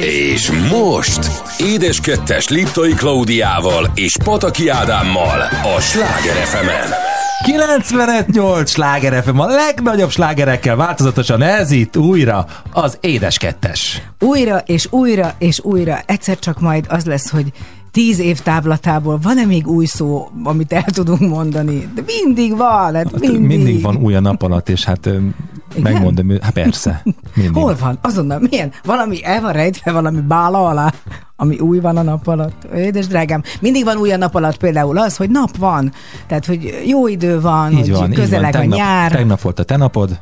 És most Édes Kettes Liptai Klaudiával és Pataki Ádámmal a Sláger fm 95-8 sláger FM, a legnagyobb slágerekkel változatosan ez itt újra az Édes Kettes. Újra és újra és újra. Egyszer csak majd az lesz, hogy tíz év távlatából van-e még új szó, amit el tudunk mondani? De mindig van, hát mindig. Mindig van új a nap alatt, és hát Igen? megmondom, hát persze. Mindig. Hol van? Azonnal, milyen? Valami el van rejtve, valami bála alá, ami új van a nap alatt. Édes drágám, mindig van új a nap alatt például az, hogy nap van, tehát hogy jó idő van, így hogy van, közeleg így van. Tegnap, a nyár. Tegnap volt a te napod.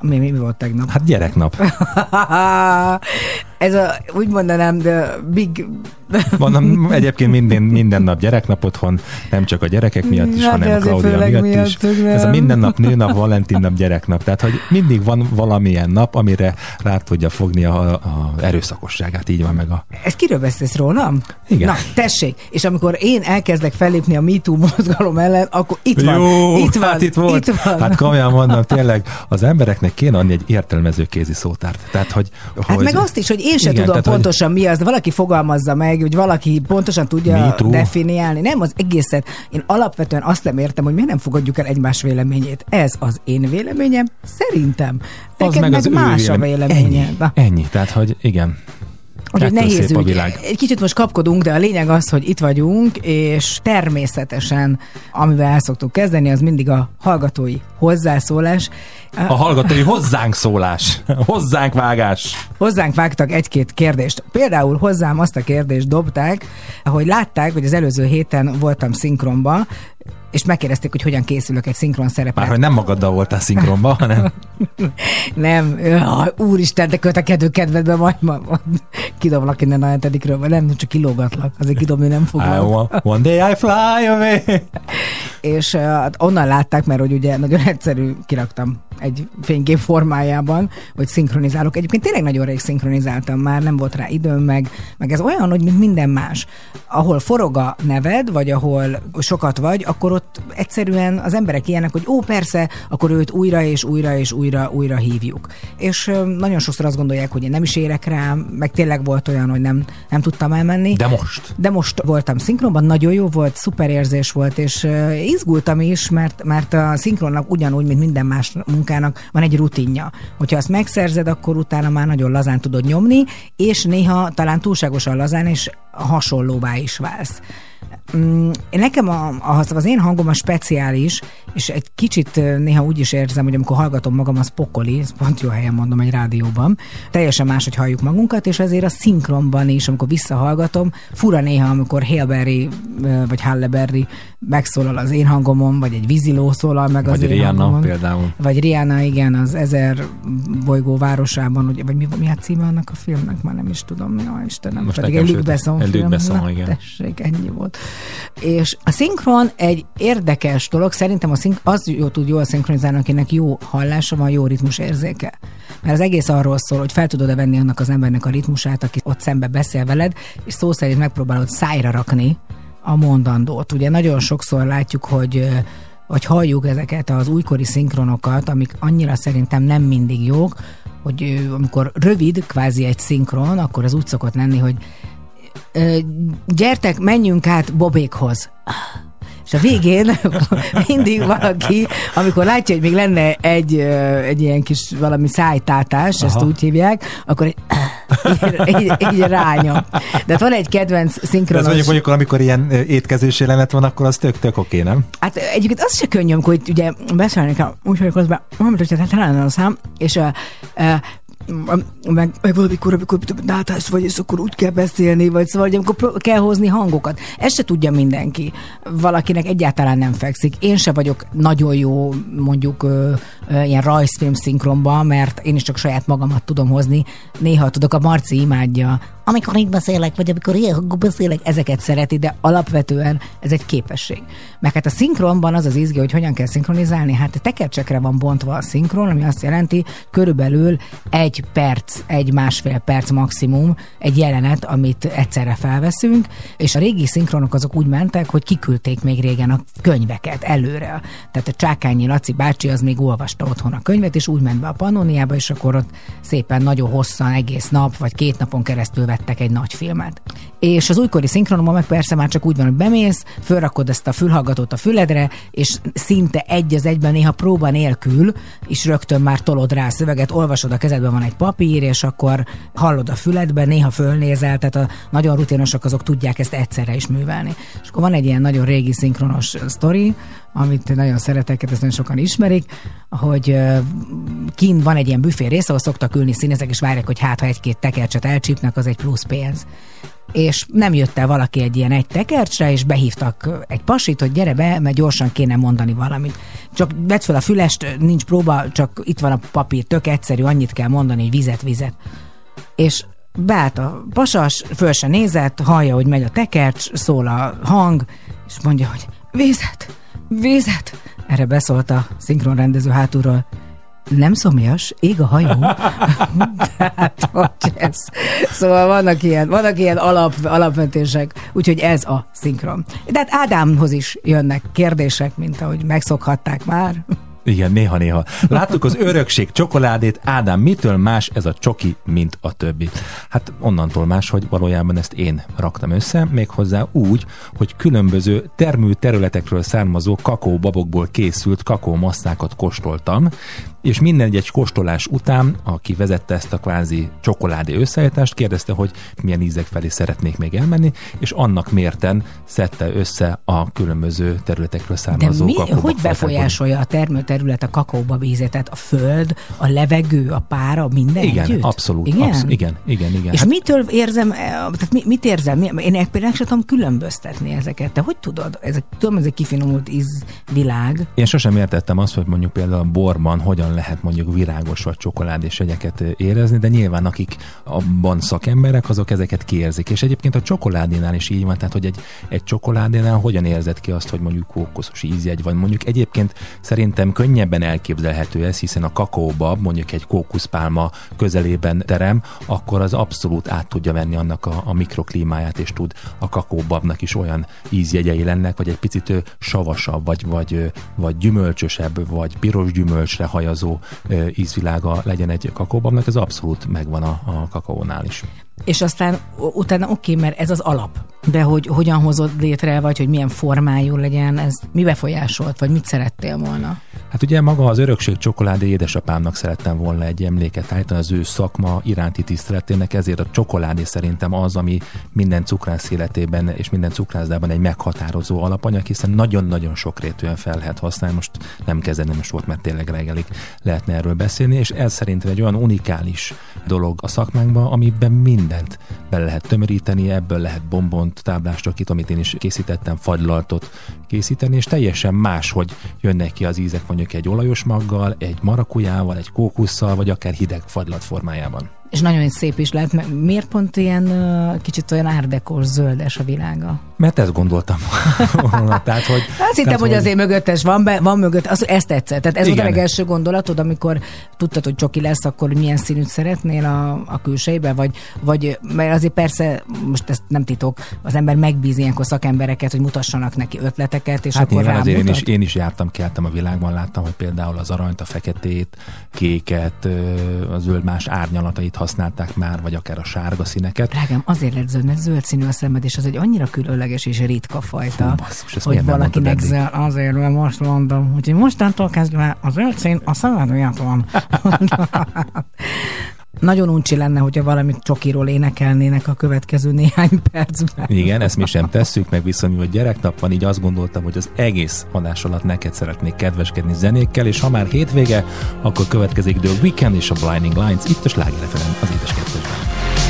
Mi, mi, mi volt tegnap? Hát gyereknap. Ez a, úgy mondanám, de big... Van egyébként minden, minden nap gyereknap otthon, nem csak a gyerekek miatt is, hát hanem Claudia miatt, miatt is. Nem. Ez a minden nap nőnap, Valentin nap, gyereknap. Tehát, hogy mindig van valamilyen nap, amire rá tudja fogni a, a erőszakosságát, így van meg a... Ez kiről beszélsz rólam? Igen. Na, tessék, és amikor én elkezdek fellépni a MeToo mozgalom ellen, akkor itt van, Jó, itt van, hát itt volt. Itt van. Hát komolyan mondom, tényleg az embereknek kéne adni egy értelmező kézi szótárt. Tehát, hogy, hát hogy... meg azt is, hogy én sem Igen, tudom tehát, pontosan hogy... mi az, de valaki fogalmazza meg, hogy valaki pontosan tudja definiálni. Nem, az egészet. Én alapvetően azt nem értem, hogy miért nem fogadjuk el egymás véleményét. Ez az én véleményem, szerintem. Neked az meg, meg az más a véleménye. Ennyi, ennyi, tehát hogy igen. Úgyhogy nehéz ügy. Egy kicsit most kapkodunk, de a lényeg az, hogy itt vagyunk, és természetesen, amivel el szoktuk kezdeni, az mindig a hallgatói hozzászólás. A hallgatói hozzánk szólás, hozzánk vágás. Hozzánk vágtak egy-két kérdést. Például hozzám azt a kérdést dobták, hogy látták, hogy az előző héten voltam szinkronba, és megkérdezték, hogy hogyan készülök egy szinkron szerepre. Már hogy nem magaddal voltál szinkronban, hanem... nem, úristen, de kötekedő kedvedbe majd, majd, majd kidoblak innen a hetedikről, vagy nem, csak kilógatlak, azért kidobni nem fogok. one day I fly away. és uh, onnan látták, mert hogy ugye nagyon egyszerű, kiraktam egy fénykép formájában, hogy szinkronizálok. Egyébként tényleg nagyon rég szinkronizáltam már, nem volt rá időm, meg, meg ez olyan, hogy mint minden más. Ahol forog a neved, vagy ahol sokat vagy, akkor ott egyszerűen az emberek ilyenek, hogy ó, persze, akkor őt újra és újra és újra, újra hívjuk. És nagyon sokszor azt gondolják, hogy én nem is érek rá, meg tényleg volt olyan, hogy nem, nem tudtam elmenni. De most? De most voltam szinkronban, nagyon jó volt, szuper érzés volt, és izgultam is, mert, mert a szinkronnak ugyanúgy, mint minden más munkának van egy rutinja. Hogyha azt megszerzed, akkor utána már nagyon lazán tudod nyomni, és néha talán túlságosan lazán, és hasonlóvá is válsz. Mm, nekem a, a, az én hangom a speciális, és egy kicsit néha úgy is érzem, hogy amikor hallgatom magam, az pokoli, ez pont jó helyen mondom egy rádióban, teljesen más, hogy halljuk magunkat, és azért a szinkronban is, amikor visszahallgatom, fura néha, amikor Haleberry vagy Halleberry megszólal az én hangomon, vagy egy víziló szólal meg vagy az Rihanna én hangomon. például. Vagy Rihanna, igen, az ezer bolygó városában, ugye, vagy mi, mi a címe annak a filmnek, már nem is tudom, ja, Istenem, Most pedig egy Luc Besson film. Besson, igen. Tessék, ennyi volt. És a szinkron egy érdekes dolog, szerintem a szink- az jó tud jól szinkronizálni, akinek jó hallása van, jó ritmus érzéke. Mert az egész arról szól, hogy fel tudod-e venni annak az embernek a ritmusát, aki ott szembe beszél veled, és szó szerint megpróbálod szájra rakni a mondandót. Ugye nagyon sokszor látjuk, hogy vagy halljuk ezeket az újkori szinkronokat, amik annyira szerintem nem mindig jók, hogy amikor rövid kvázi egy szinkron, akkor az úgy szokott lenni, hogy gyertek, menjünk át Bobékhoz. És a végén mindig valaki, amikor látja, hogy még lenne egy, egy ilyen kis valami szájtátás, Aha. ezt úgy hívják, akkor így, így, így ránya. De hát van egy kedvenc szinkronos... Ez mondjuk, mondjuk, amikor ilyen étkezős jelenet van, akkor az tök, tök oké, nem? Hát egyébként az se könnyű, amikor ugye beszélni kell, úgyhogy közben, mondom, hogy hát talán a szám, és a, a meg, meg valamikor, amikor nátás vagy, és akkor úgy kell beszélni, vagy szóval, hogy amikor kell hozni hangokat. Ezt se tudja mindenki. Valakinek egyáltalán nem fekszik. Én se vagyok nagyon jó, mondjuk ö, ö, ilyen rajzfilm szinkronban, mert én is csak saját magamat tudom hozni. Néha tudok, a Marci imádja amikor így beszélek, vagy amikor ilyen beszélek, ezeket szereti, de alapvetően ez egy képesség. Meg hát a szinkronban az az izgi, hogy hogyan kell szinkronizálni, hát tekercsekre van bontva a szinkron, ami azt jelenti, körülbelül egy perc, egy másfél perc maximum egy jelenet, amit egyszerre felveszünk, és a régi szinkronok azok úgy mentek, hogy kiküldték még régen a könyveket előre. Tehát a Csákányi Laci bácsi az még olvasta otthon a könyvet, és úgy ment be a Pannoniába, és akkor ott szépen nagyon hosszan, egész nap, vagy két napon keresztül vettek egy nagy filmet. És az újkori szinkronomban meg persze már csak úgy van, hogy bemész, fölrakod ezt a fülhallgatót a füledre, és szinte egy az egyben, néha próba nélkül, és rögtön már tolod rá a szöveget, olvasod a kezedben van egy papír, és akkor hallod a füledben, néha fölnézel, tehát a nagyon rutinosok azok tudják ezt egyszerre is művelni. És akkor van egy ilyen nagyon régi szinkronos sztori, amit nagyon szeretek, ezt nagyon sokan ismerik, hogy kint van egy ilyen büfé rész, ahol szoktak ülni színezek, és várják, hogy hát ha egy-két tekercset elcsípnek, az egy plusz pénz és nem jött el valaki egy ilyen egy tekercsre, és behívtak egy pasit, hogy gyere be, mert gyorsan kéne mondani valamit. Csak vedd fel a fülest, nincs próba, csak itt van a papír, tök egyszerű, annyit kell mondani, hogy vizet, vizet. És beállt a pasas, föl se nézett, hallja, hogy megy a tekercs, szól a hang, és mondja, hogy vizet, vizet. Erre beszólt a szinkronrendező hátulról, nem szomjas, ég a hajó. Tehát, hogy ez. Szóval vannak ilyen, vannak ilyen alap, alapvetések, úgyhogy ez a szinkron. De hát Ádámhoz is jönnek kérdések, mint ahogy megszokhatták már. Igen, néha-néha. Láttuk az örökség csokoládét. Ádám, mitől más ez a csoki, mint a többi? Hát onnantól más, hogy valójában ezt én raktam össze, méghozzá úgy, hogy különböző termő területekről származó kakaóbabokból készült kakaómasszákat kóstoltam, és minden egy kóstolás után, aki vezette ezt a kvázi csokoládé összeállítást, kérdezte, hogy milyen ízek felé szeretnék még elmenni, és annak mérten szedte össze a különböző területekről származó De mi, hogy befolyásolja a termőterület a kakaóba vízét? Tehát a föld, a levegő, a pára, minden Igen, együtt? abszolút. Igen? Absz- igen, igen, igen. És hát, mitől érzem, eh, tehát mit, mit érzem? Én például sem tudom különböztetni ezeket. Te hogy tudod? Ez, tudom, ez egy kifinomult ízvilág. Én sosem értettem azt, hogy mondjuk például a borban hogyan lehet mondjuk virágos vagy csokoládés egyeket érezni, de nyilván akik abban szakemberek, azok ezeket kiérzik. És egyébként a csokoládénál is így van, tehát hogy egy, egy csokoládénál hogyan érzed ki azt, hogy mondjuk kókoszos ízjegy van. Mondjuk egyébként szerintem könnyebben elképzelhető ez, hiszen a kakaóba mondjuk egy kókuszpálma közelében terem, akkor az abszolút át tudja venni annak a, a mikroklímáját, és tud a kakaóbabnak is olyan ízjegyei lennek, vagy egy picit savasabb, vagy, vagy, vagy gyümölcsösebb, vagy piros gyümölcsre hajazó változó ízvilága legyen egy kakaóbabnak, ez abszolút megvan a, a kakaónál is. És aztán utána oké, okay, mert ez az alap, de hogy hogyan hozod létre, vagy hogy milyen formájú legyen, ez mi befolyásolt, vagy mit szerettél volna? Hát ugye maga az örökség csokoládé édesapámnak szerettem volna egy emléket állítani az ő szakma iránti tiszteletének, ezért a csokoládé szerintem az, ami minden cukrász életében és minden cukrászdában egy meghatározó alapanyag, hiszen nagyon-nagyon sokrétűen fel lehet használni, most nem kezdeni most volt, mert tényleg reggelig lehetne erről beszélni, és ez szerintem egy olyan unikális dolog a szakmánkban, amiben mindent bele lehet tömöríteni, ebből lehet bombont, tábláscsokit, amit én is készítettem, fagylaltot készíteni, és teljesen más, hogy jönnek ki az ízek mondjuk egy olajos maggal, egy marakujával, egy kókusszal, vagy akár hideg fagylat formájában. És nagyon szép is lehet. Miért pont ilyen kicsit olyan árdekos, zöldes a világa? Mert ezt gondoltam volna. tehát, hogy, Azt hittem, hogy azért mögöttes van, be, van mögött, az, ezt tetszett. Tehát ez Igen. volt a legelső gondolatod, amikor tudtad, hogy csoki lesz, akkor milyen színűt szeretnél a, a külsejbe, vagy, vagy mert azért persze, most ezt nem titok, az ember megbíz ilyenkor szakembereket, hogy mutassanak neki ötleteket, és hát akkor azért én is, én is jártam, keltem a világban, láttam, hogy például az aranyt, a feketét, kéket, a zöld más árnyalatait használták már, vagy akár a sárga színeket. Drágám, azért lett zöld, mert zöld színű a szemed, és az egy annyira különleges és ritka fajta, Fú, basszus, hogy valakinek zöld, azért, mert most mondom, úgyhogy mostantól kezdve a zöld szín a szemed miatt van. Nagyon uncsi lenne, hogyha valamit csokiról énekelnének a következő néhány percben. Igen, ezt mi sem tesszük, meg viszont hogy gyereknap van, így azt gondoltam, hogy az egész adás alatt neked szeretnék kedveskedni zenékkel, és ha már hétvége, akkor következik The Weekend és a Blinding Lines itt a Sláger az édes kettősben.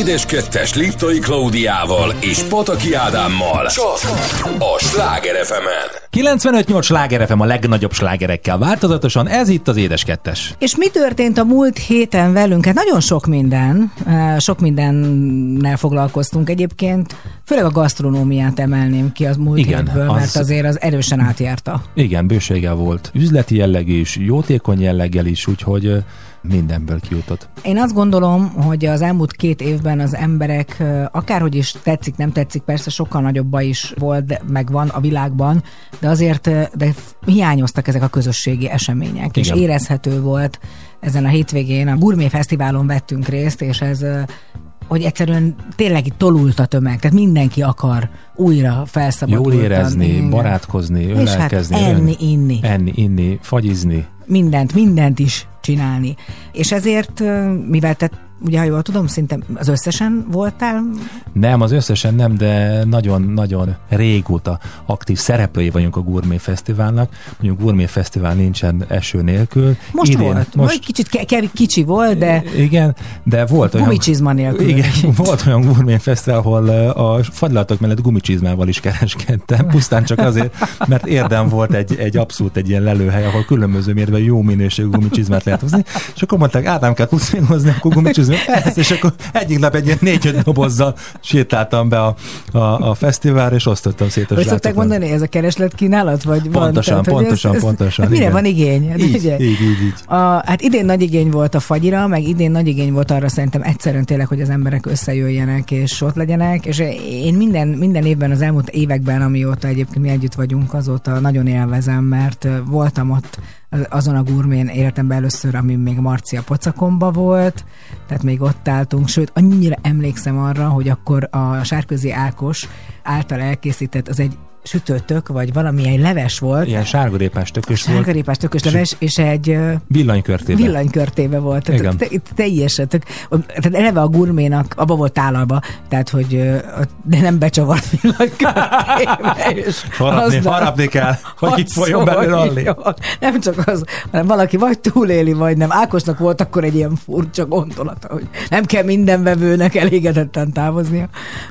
Édes kettes Liptai Klaudiával és Pataki Ádámmal. Csak a Sláger fm 95-8 sláger FM a legnagyobb slágerekkel változatosan, ez itt az Édes Kettes. És mi történt a múlt héten velünk? Hát nagyon sok minden, eh, sok mindennel foglalkoztunk egyébként, főleg a gasztronómiát emelném ki az múlt Igen, hétből, az- mert azért az erősen átjárta. Igen, bőséggel volt. Üzleti jelleg is, jótékony jelleggel is, úgyhogy ö, mindenből kijutott. Én azt gondolom, hogy az elmúlt két évben az emberek, akárhogy is tetszik, nem tetszik, persze sokkal nagyobb baj is volt, de meg van a világban, de azért de hiányoztak ezek a közösségi események, és Igen. érezhető volt ezen a hétvégén, a Gourmet Fesztiválon vettünk részt, és ez hogy egyszerűen tényleg itt tolult a tömeg, tehát mindenki akar újra felszabadultan. Jól érezni, Igen. barátkozni, És hát ölelkezni. enni, ön- inni. Enni, inni, fagyizni. mindent, mindent is csinálni. És ezért, mivel te, ugye, ha jól tudom, szinte az összesen voltál, Nem, az összesen nem, de nagyon-nagyon régóta aktív szereplői vagyunk a Gourmet Fesztiválnak. Mondjuk Gourmet Fesztivál nincsen eső nélkül. most Idén, volt, Most, kicsit ke- kicsi volt, de igen, de volt olyan... gumicsizma nélkül. Igen, volt olyan Gourmet Fesztivál, ahol ö, a fagylatok mellett gumicsizmával is kereskedtem, pusztán csak azért, mert érdem volt egy, egy abszolút egy ilyen lelőhely, ahol különböző mérve jó minőségű gumicsizmát lehet hozni, és akkor mondták, Ádám kell tudsz hozni akkor gumicsizmát, Persze, és akkor egyik nap egy ilyen négy-öt dobozzal sétáltam be a, a, a fesztiválra, és osztottam szét a Hogy szokták mondani, ez a kereslet kínálat? Vagy van? Pontosan, hogy pontosan, pontosan, Hát mire igen. van igény? Hát Így, ugye? így, így, így. A, hát idén nagy igény volt a fagyira, meg idén nagy igény volt arra szerintem egyszerűen tényleg, hogy az emberek összejöjjenek és ott legyenek, és én minden, minden évben az elmúlt években, amióta egyébként mi együtt vagyunk, azóta nagyon élvezem, mert voltam ott azon a gurmén életemben először, ami még Marcia pocakomba volt, tehát még ott álltunk, sőt, annyira emlékszem arra, hogy akkor a Sárközi Ákos által elkészített, az egy sütőtök, vagy valamilyen leves volt. Ilyen sárgarépás tökös volt. Sárgarépás tökös leves, és egy ö, Villanykörtében. villanykörtébe volt. Tehát Igen. te, te, teljesen. tök- Tehát eleve a gurménak abba volt tálalva, tehát hogy de nem becsavart villanykörtébe. Harapni, harapni kell, hogy itt folyjon belőle Nem csak az, hanem valaki vagy túléli, vagy nem. Ákosnak volt akkor egy ilyen furcsa gondolata, hogy nem kell minden vevőnek elégedetten távoznia,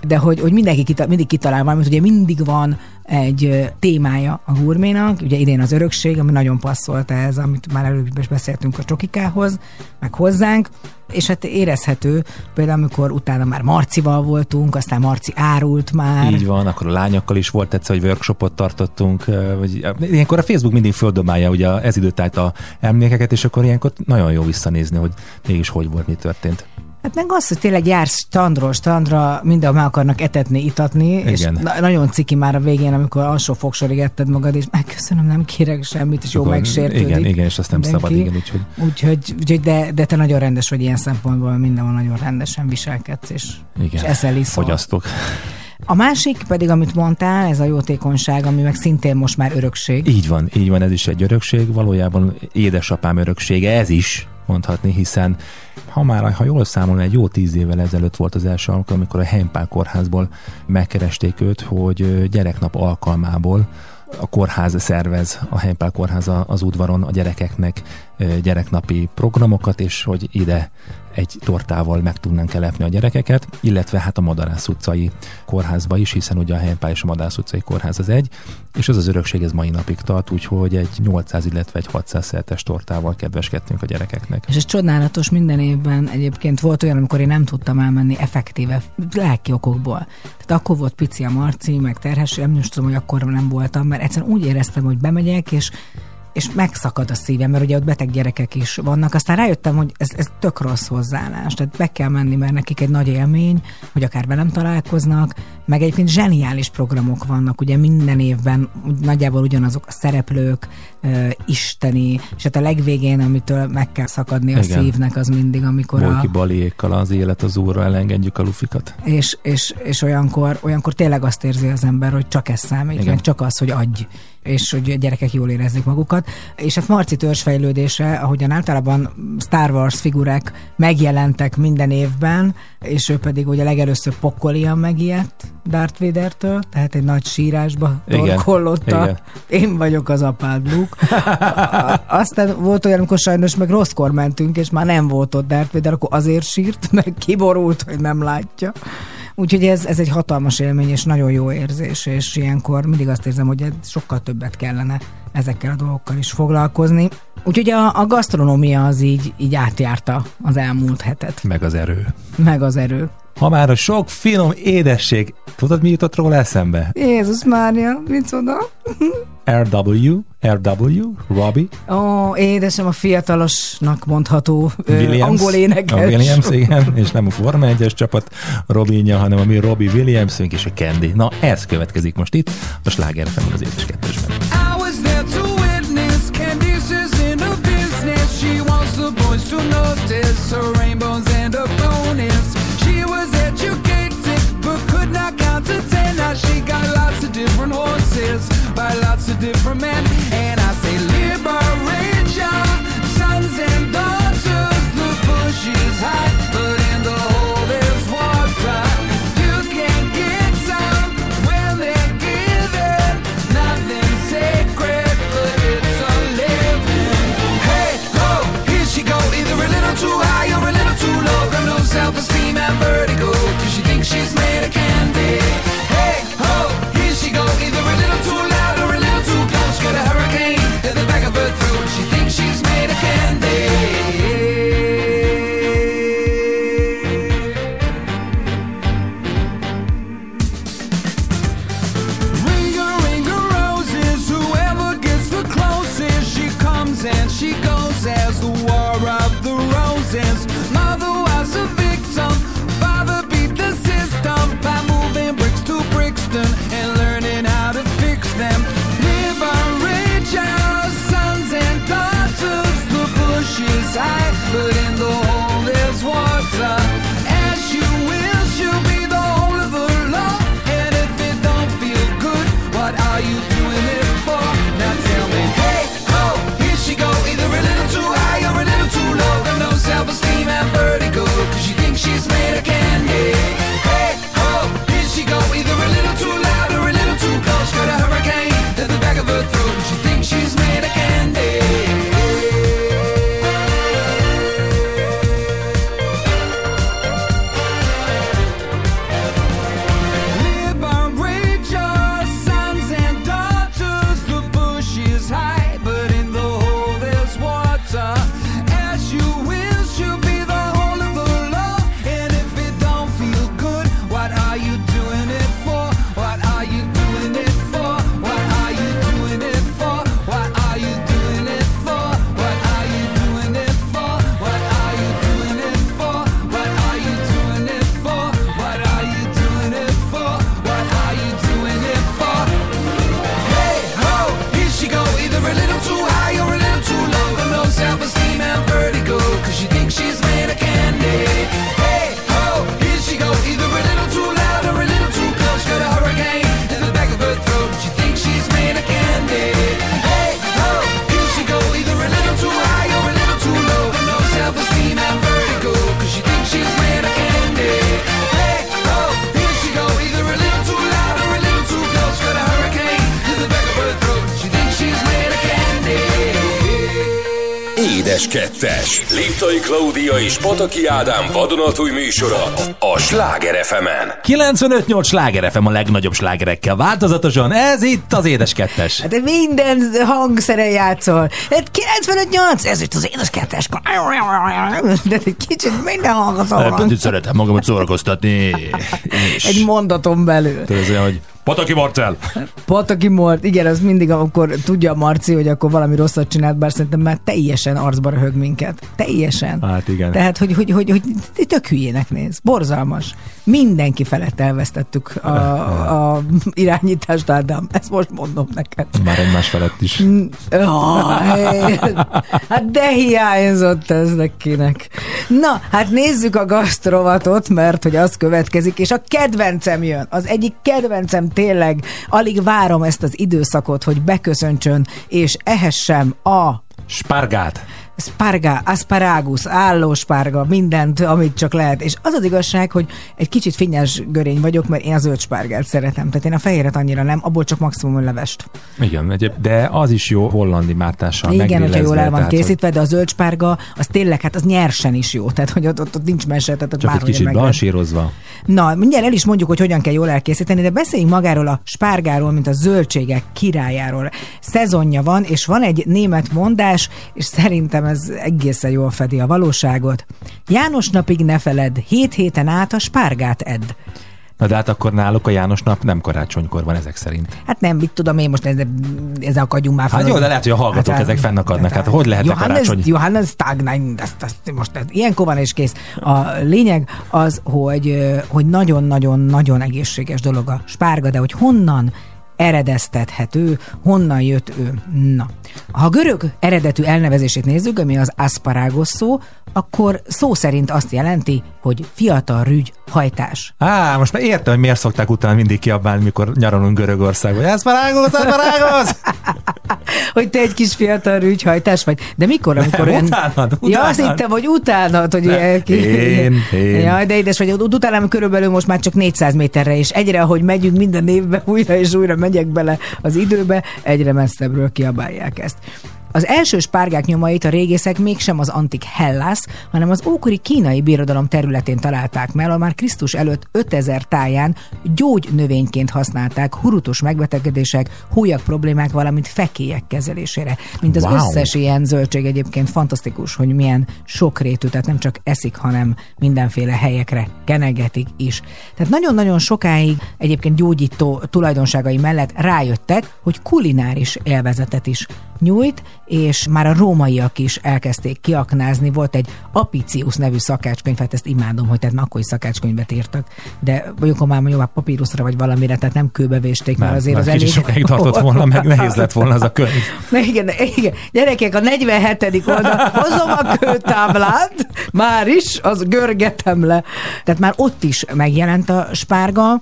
de hogy, hogy mindenki kita, mindig kitalál valamit, ugye mindig van egy témája a gurménak, ugye idén az örökség, ami nagyon passzolt ez, amit már előbb is beszéltünk a csokikához, meg hozzánk, és hát érezhető, például amikor utána már Marcival voltunk, aztán Marci árult már. Így van, akkor a lányokkal is volt egyszer, hogy workshopot tartottunk, vagy ilyenkor a Facebook mindig földobálja ugye ez időtájt a emlékeket, és akkor ilyenkor nagyon jó visszanézni, hogy mégis hogy volt, mi történt. Hát meg az, hogy tényleg jársz standról standra, minden meg akarnak etetni, itatni, és Igen. na- nagyon ciki már a végén, amikor alsó fogsorig etted magad, és megköszönöm, nem kérek semmit, és jó megsértődik. Igen, igen, és azt nem mindenki. szabad, igen, úgyhogy Úgyhogy, úgyhogy de, de te nagyon rendes vagy ilyen szempontból, mindenhol nagyon rendesen viselkedsz, és, és igen, eszel iszol. fogyasztok. A másik pedig, amit mondtál, ez a jótékonyság, ami meg szintén most már örökség. Így van, így van, ez is egy örökség, valójában édesapám öröksége, ez is mondhatni, hiszen ha már, ha jól számolom, egy jó tíz évvel ezelőtt volt az első alkalom, amikor a Heimpál kórházból megkeresték őt, hogy gyereknap alkalmából a kórház szervez, a Heimpál kórház az udvaron a gyerekeknek gyereknapi programokat, és hogy ide egy tortával meg tudnánk elepni a gyerekeket, illetve hát a Madarász utcai kórházba is, hiszen ugye a Heimpál és a Madarász utcai kórház az egy, és ez az örökség ez mai napig tart, úgyhogy egy 800, illetve egy 600 szertes tortával kedveskedtünk a gyerekeknek. És ez csodálatos minden évben. Egyébként volt olyan, amikor én nem tudtam elmenni effektíve lelki okokból. Tehát akkor volt pici a Marci, meg terhes, nem is tudom, hogy akkor nem voltam, mert egyszerűen úgy éreztem, hogy bemegyek, és és megszakad a szívem, mert ugye ott beteg gyerekek is vannak. Aztán rájöttem, hogy ez, ez tök rossz hozzáállás. Tehát be kell menni, mert nekik egy nagy élmény, hogy akár velem találkoznak, meg egyébként zseniális programok vannak, ugye minden évben nagyjából ugyanazok a szereplők, ö, isteni, és hát a legvégén, amitől meg kell szakadni a Igen. szívnek, az mindig, amikor a, Bolki baliékkal az élet az úrra elengedjük a lufikat. és, és, és olyankor, olyankor tényleg azt érzi az ember, hogy csak ez számít, Igen. Igen. meg csak az, hogy adj és hogy a gyerekek jól érezzék magukat. És hát Marci törzsfejlődése, ahogyan általában Star Wars figurák megjelentek minden évben, és ő pedig ugye legelőször pokolian megijedt Darth Vader-től, tehát egy nagy sírásba. Igen. Én vagyok az apád, Luke. Aztán volt olyan, amikor sajnos meg rosszkor mentünk, és már nem volt ott Darth Vader, akkor azért sírt, mert kiborult, hogy nem látja. Úgyhogy ez, ez egy hatalmas élmény, és nagyon jó érzés, és ilyenkor mindig azt érzem, hogy sokkal többet kellene ezekkel a dolgokkal is foglalkozni. Úgyhogy a, a gasztronómia az így, így átjárta az elmúlt hetet, Meg az erő. meg az erő. Ha már a sok finom édesség, tudod mi jutott róla eszembe? Jézus Mária, micsoda? RW, RW, Robbie, Ó, édesem a fiatalosnak mondható ö, Williams, angol énekes. a Williams, igen, és nem a Forma 1-es csapat Robinja, hanem a mi Robbie Williamsünk és a Candy. Na, ez következik most itt, a Sláger az édes kettősben. I was there to witness Candice's in her business. She wants the boys to notice her rainbows and her bonus. She was educated but could not count to ten. Now she got lots of different horses by lots of different men. Pataki Ádám vadonatúj műsora a Sláger fm 95-8 sláger FM a legnagyobb slágerekkel változatosan. Ez itt az Édes Kettes. Hát minden hangszeren játszol. Hát 95-8, ez itt az édes kettes. De egy kicsit minden hallgató van. Picit szeretem magamat szórakoztatni. És Egy mondaton belül. tudod, hogy Pataki Marcel! Pataki Mort, igen, az mindig, amikor tudja a Marci, hogy akkor valami rosszat csinált, bár szerintem már teljesen arcba röhög minket. Teljesen. Hát igen. Tehát, hogy, hogy, hogy, hogy tök hülyének néz. Borzalmas. Mindenki felett elvesztettük a, a irányítást, Ádám. Ezt most mondom neked. Már egymás felett is. Aj, hát de hiányzott ez nekinek. Na, hát nézzük a gasztrovatot, mert hogy az következik, és a kedvencem jön. Az egyik kedvencem tényleg. Alig várom ezt az időszakot, hogy beköszöntsön, és ehessem a Spargát. Sparga, asparagus, állóspárga, mindent, amit csak lehet. És az az igazság, hogy egy kicsit finnyes görény vagyok, mert én a zöld spárgát szeretem. Tehát én a fehéret annyira nem, abból csak maximum levest. Igen, de az is jó hollandi mártással Igen, hogyha jól el van tehát, készítve, de a zöld spárga, az tényleg, hát az nyersen is jó. Tehát, hogy ott, ott, ott nincs mese, tehát ott Csak egy kicsit blansírozva. Na, mindjárt el is mondjuk, hogy hogyan kell jól elkészíteni, de beszéljünk magáról a spárgáról, mint a zöldségek királyáról. Szezonja van, és van egy német mondás, és szerintem ez egészen jól fedi a valóságot. János napig ne feled, hét héten át a spárgát edd. Na de hát akkor náluk a János nap nem karácsonykor van ezek szerint. Hát nem, mit tudom én most ezzel, ezzel akadjunk már fel. Hát jó, de lehet, hogy a hallgatók ezek fennakadnak. Hát hogy lehetne Johannes, karácsony? Johannes Tag, nein, ezt, ezt, most ez, ilyenkor van és kész. A lényeg az, hogy hogy nagyon-nagyon-nagyon egészséges dolog a spárga, de hogy honnan eredeztethető, honnan jött ő. Na, ha a görög eredetű elnevezését nézzük, ami az asparagus szó, akkor szó szerint azt jelenti, hogy fiatal rügy hajtás. Á, most már értem, hogy miért szokták utána mindig kiabálni, mikor nyaralunk Görögországba. Ez parágos, ez parágos! hogy te egy kis fiatal rügyhajtás vagy. De mikor, amikor Nem, olyan... utánad, Ja, azt utánad. hittem, hogy utánad, hogy ilyen ki... én, én. Jaj, de édes vagy. Ut- Utánam körülbelül most már csak 400 méterre, és egyre, ahogy megyünk minden évben, újra és újra megyek bele az időbe, egyre messzebbről kiabálják ezt. Az első spárgák nyomait a régészek mégsem az antik Hellász, hanem az ókori kínai birodalom területén találták meg, ahol már Krisztus előtt 5000 táján gyógynövényként használták hurutus megbetegedések, hólyak problémák, valamint fekélyek kezelésére. Mint az Wow. összes ilyen zöldség egyébként fantasztikus, hogy milyen sokrétű, tehát nem csak eszik, hanem mindenféle helyekre kenegetik is. Tehát nagyon-nagyon sokáig egyébként gyógyító tulajdonságai mellett rájöttek, hogy kulináris élvezetet is nyújt, és már a rómaiak is elkezdték kiaknázni. Volt egy Apicius nevű szakácskönyv, hát ezt imádom, hogy tehát már akkor is szakácskönyvet írtak, de mondjuk már mondjuk már papíruszra vagy valamire, tehát nem kőbevésték, mert azért az kicsit elég... sokáig tartott volna, meg nehéz lett volna az a könyv. Na igen, igen. Gyerekek, a 47. oldal, hozom a kőtáblát, már is, az görgetem le. Tehát már ott is megjelent a spárga,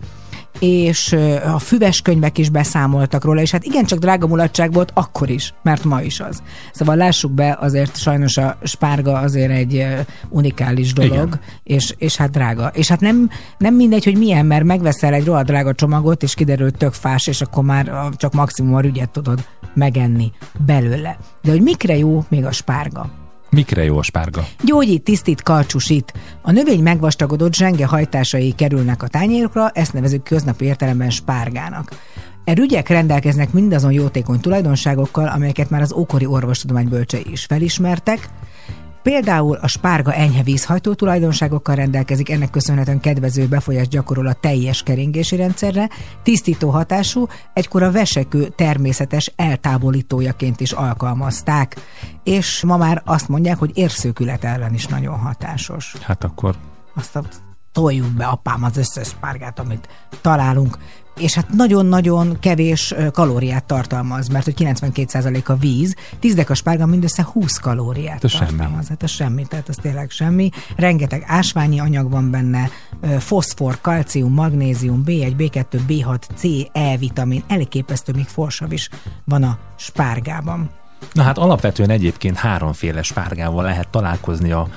és a füves könyvek is beszámoltak róla, és hát igencsak drága mulatság volt akkor is, mert ma is az. Szóval lássuk be, azért sajnos a spárga azért egy unikális dolog, Igen. és, és hát drága. És hát nem, nem mindegy, hogy milyen, mert megveszel egy rohadt drága csomagot, és kiderül tök fás, és akkor már csak maximum a rügyet tudod megenni belőle. De hogy mikre jó még a spárga? Mikre jó a spárga? Gyógyít, tisztít, karcsúsít. A növény megvastagodott zsenge hajtásai kerülnek a tányérokra, ezt nevezük köznapi értelemben spárgának. E rügyek rendelkeznek mindazon jótékony tulajdonságokkal, amelyeket már az ókori orvostudomány bölcsei is felismertek, Például a spárga enyhe vízhajtó tulajdonságokkal rendelkezik, ennek köszönhetően kedvező befolyást gyakorol a teljes keringési rendszerre, tisztító hatású, egykor a vesekő természetes eltávolítójaként is alkalmazták, és ma már azt mondják, hogy érszőkület ellen is nagyon hatásos. Hát akkor Azt a toljuk be apám az összes spárgát, amit találunk, és hát nagyon-nagyon kevés kalóriát tartalmaz, mert hogy 92% a víz, 10 deka spárga mindössze 20 kalóriát Ez semmi. tartalmaz. Hát ez semmi, tehát ez tényleg semmi. Rengeteg ásványi anyag van benne, foszfor, kalcium, magnézium, B1, B2, B6, C, E vitamin, elképesztő, még forsav is van a spárgában. Na hát alapvetően egyébként háromféle spárgával lehet találkozni a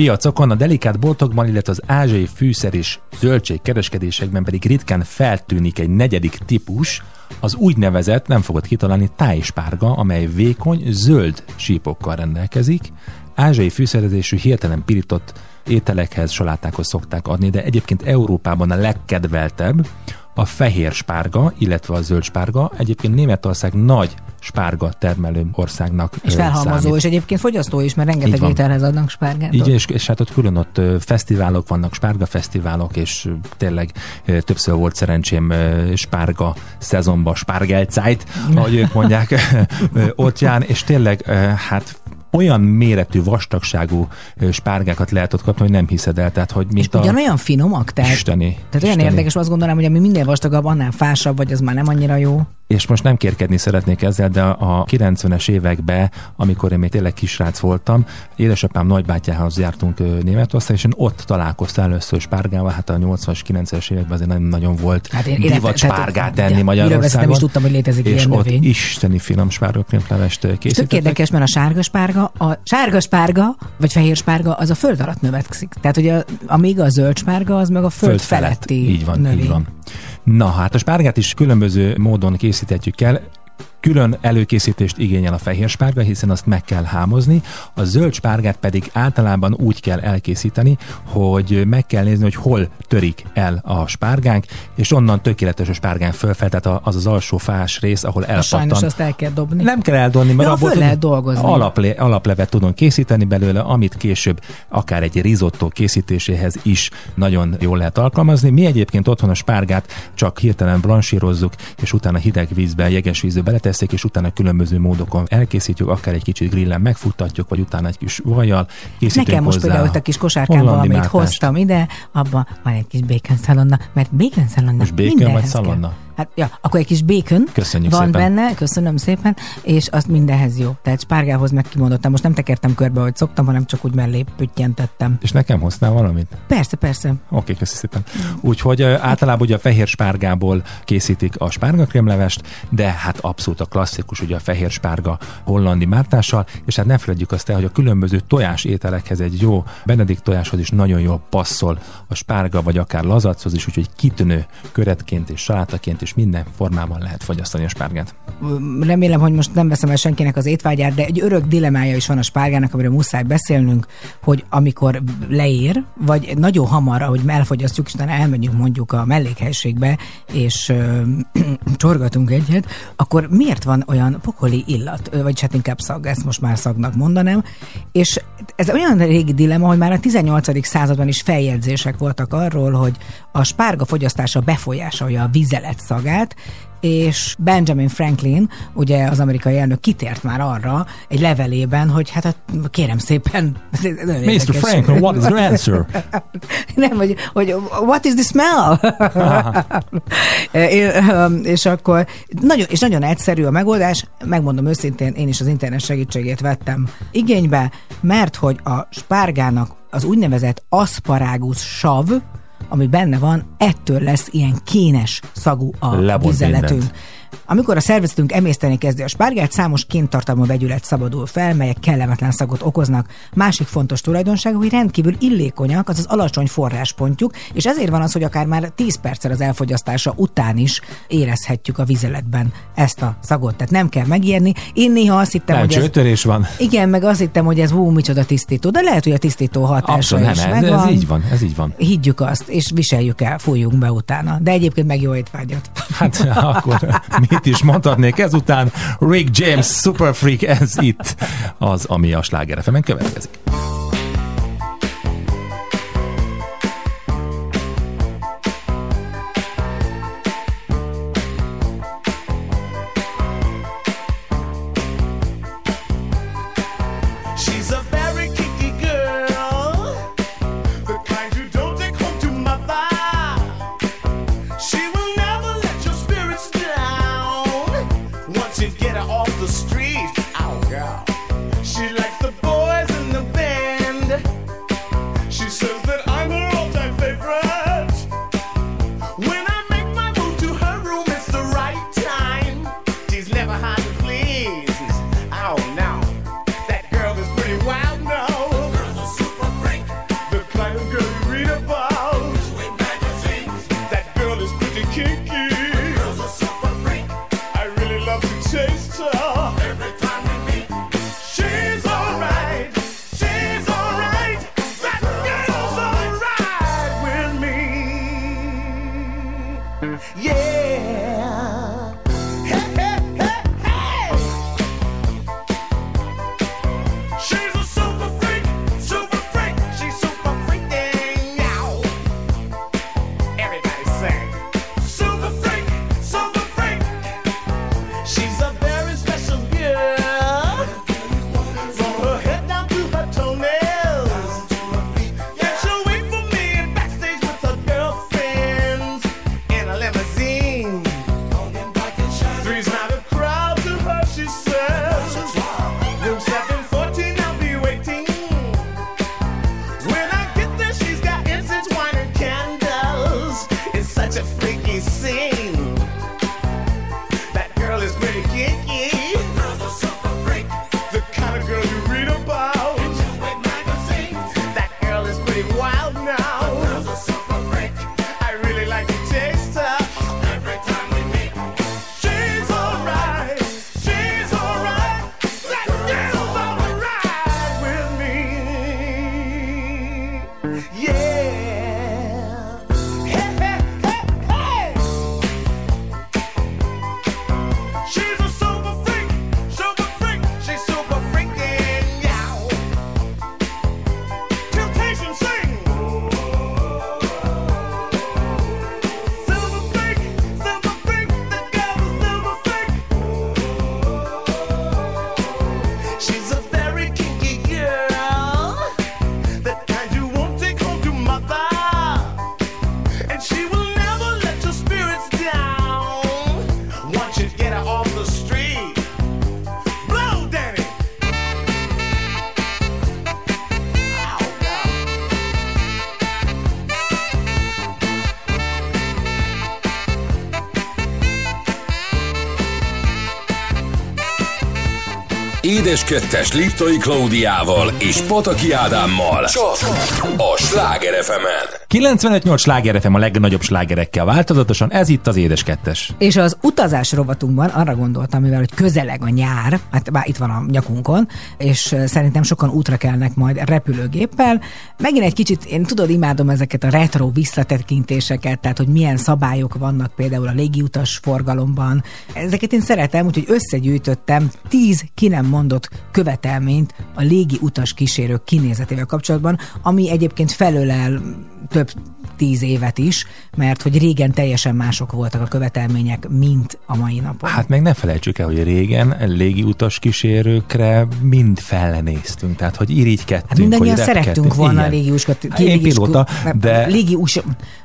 piacokon, a delikát boltokban, illetve az ázsiai fűszer és zöldség kereskedésekben pedig ritkán feltűnik egy negyedik típus, az úgynevezett, nem fogod kitalálni, tájspárga, amely vékony, zöld sípokkal rendelkezik. Ázsiai fűszerezésű hirtelen pirított ételekhez, salátákhoz szokták adni, de egyébként Európában a legkedveltebb a fehér spárga, illetve a zöld spárga. Egyébként Németország nagy spárga termelő országnak És felhalmozó, számít. és egyébként fogyasztó is, mert rengeteg ételhez adnak spárgát. Így, és, és hát ott külön ott fesztiválok vannak, spárga fesztiválok, és tényleg többször volt szerencsém spárga szezonban, spárgelcájt, ahogy ők mondják, ott jár, és tényleg hát olyan méretű, vastagságú spárgákat lehet ott kapni, hogy nem hiszed el, tehát hogy És mint a ugyanolyan finomak, tehát, isteni. tehát olyan isteni. érdekes, azt gondolom, hogy ami minél vastagabb, annál fásabb, vagy az már nem annyira jó. és most nem kérkedni szeretnék ezzel, de a 90-es években, amikor én még tényleg kisrác voltam, édesapám nagybátyához jártunk Németország, és én ott találkoztam először spárgával, hát a 80-as, 90-es években azért nem nagyon volt Hát én divat spárgát tenni miről Magyarországon. nem is tudtam, hogy létezik és ilyen ott növény. isteni finom spárgakrémlevest És tök készítettek. érdekes, mert a sárga spárga, a sárga spárga, vagy fehér spárga, az a föld alatt növekszik. Tehát, hogy a, amíg a zöld spárga, az meg a föld, feletti Így van, növény. így van. Na hát a spárgát is különböző módon készíthetjük el. Külön előkészítést igényel a fehér spárga, hiszen azt meg kell hámozni. A zöld spárgát pedig általában úgy kell elkészíteni, hogy meg kell nézni, hogy hol törik el a spárgánk, és onnan tökéletes a spárgán fölfel, tehát az az alsó fás rész, ahol A sajnos elpattan. azt el kell dobni. Nem kell eldonni, mert Ja, abból lehet dolgozni. Alaple, alaplevet tudunk készíteni belőle, amit később akár egy risotto készítéséhez is nagyon jól lehet alkalmazni. Mi egyébként otthon a spárgát csak hirtelen blansírozzuk, és utána hideg vízbe, jeges vízbe beletesszük, és utána különböző módokon elkészítjük, akár egy kicsit grillen megfuttatjuk, vagy utána egy kis vajjal készítünk Nekem most például a kis kosárkámban, amit mártást. hoztam ide, abban van egy kis bacon szalonna, mert bacon szalonna Most bacon vagy kell. Hát, ja, akkor egy kis bacon Köszönjük van szépen. benne, köszönöm szépen, és azt mindenhez jó. Tehát spárgához meg kimondottam. Most nem tekertem körbe, hogy szoktam, hanem csak úgy mellé püttyentettem. És nekem hoztál valamit? Persze, persze. Oké, köszi szépen. Úgyhogy általában ugye a fehér spárgából készítik a spárgakrémlevest, de hát abszolút a klasszikus, ugye a fehér spárga hollandi mártással, és hát ne felejtjük azt el, hogy a különböző tojás ételekhez egy jó benedikt tojáshoz is nagyon jól passzol a spárga, vagy akár lazachoz is, úgyhogy kitűnő köretként és salátaként és minden formában lehet fogyasztani a spárgát. remélem, hogy most nem veszem el senkinek az étvágyát, de egy örök dilemája is van a spárgának, amiről muszáj beszélnünk, hogy amikor leér, vagy nagyon hamar, ahogy elfogyasztjuk, és utána elmegyünk mondjuk a mellékhelységbe, és csorgatunk egyet, akkor miért van olyan pokoli illat, vagy hát inkább szag, ezt most már szagnak mondanám, és ez olyan régi dilema, hogy már a 18. században is feljegyzések voltak arról, hogy a spárga fogyasztása befolyásolja a vizelet szagát, és Benjamin Franklin, ugye az amerikai elnök kitért már arra egy levelében, hogy hát a- kérem szépen... Mr. Franklin, what is your answer? Nem, hogy, hogy what is the smell? É- és akkor nagyon, és nagyon egyszerű a megoldás, megmondom őszintén, én is az internet segítségét vettem igénybe, mert hogy a spárgának az úgynevezett aszparágus sav, ami benne van, ettől lesz ilyen kénes szagú a Lebont vizeletünk. mindent. Amikor a szervezetünk emészteni kezdi a spárgát, számos kéntartalmú vegyület szabadul fel, melyek kellemetlen szagot okoznak. Másik fontos tulajdonság, hogy rendkívül illékonyak, azaz alacsony forráspontjuk, és ezért van az, hogy akár már 10 perccel az elfogyasztása után is érezhetjük a vizeletben ezt a szagot. Tehát nem kell megijedni. Én néha azt hittem, Nem, hogy ez, csőtörés van. igen, meg azt hittem, hogy ez hú, micsoda tisztító, de lehet, hogy a tisztító hatása Abszolút nem, is ez, megvan. ez így van, ez így van. Higgyük azt, és viseljük el, fújjunk be utána. De egyébként meg jó étvágyat. Hát akkor mit is mondhatnék ezután? Rick James, Super Freak, ez itt az, ami a Sláger következik. said Édes Kettes Liptai Klaudiával és Pataki Ádámmal. Csak a Sláger fm 95-8 sláger FM a legnagyobb slágerekkel változatosan, ez itt az Édes Kettes. És az utazás rovatunkban arra gondoltam, mivel hogy közeleg a nyár, hát már itt van a nyakunkon, és szerintem sokan útra kelnek majd repülőgéppel. Megint egy kicsit, én tudod, imádom ezeket a retro visszatekintéseket, tehát hogy milyen szabályok vannak például a légiutas forgalomban. Ezeket én szeretem, úgyhogy összegyűjtöttem 10 ki nem mondott követelményt a légi utas kísérők kinézetével kapcsolatban, ami egyébként felölel több tíz évet is, mert hogy régen teljesen mások voltak a követelmények, mint a mai napon. Hát meg ne felejtsük el, hogy régen légiutas kísérőkre mind fellenéztünk, tehát hogy irigykedtünk, Hát mindannyian hogy szerettünk repkedtünk. volna Igen. légiuskat. Hát Én pilóta, de Légius...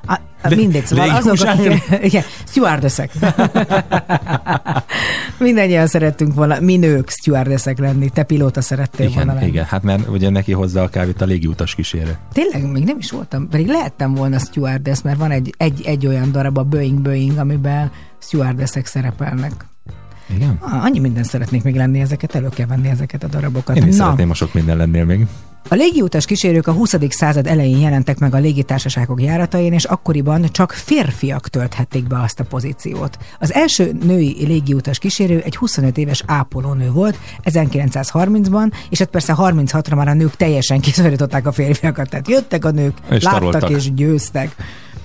A, a, De- mindegy, szóval azok. Igen, stewardessek. mindannyian szerettünk volna, mi nők stewardessek lenni, te pilóta szerettél volna igen, lenni. igen, hát mert ugye neki hozza a kávét a légiutas kísérő. Tényleg még nem is voltam, pedig lehettem volna stewardess, mert van egy, egy, egy olyan darab, a Boeing Boeing, amiben stewardessek szerepelnek. Igen? Annyi minden szeretnék még lenni, ezeket elő kell venni ezeket a darabokat. Én is Na, szeretném, ha sok minden lennél még. A légiutas kísérők a 20. század elején jelentek meg a légitársaságok járatain, és akkoriban csak férfiak tölthették be azt a pozíciót. Az első női légiutas kísérő egy 25 éves ápolónő volt 1930-ban, és hát persze 36-ra már a nők teljesen kiszorították a férfiakat, tehát jöttek a nők, És láttak taroltak. és győztek.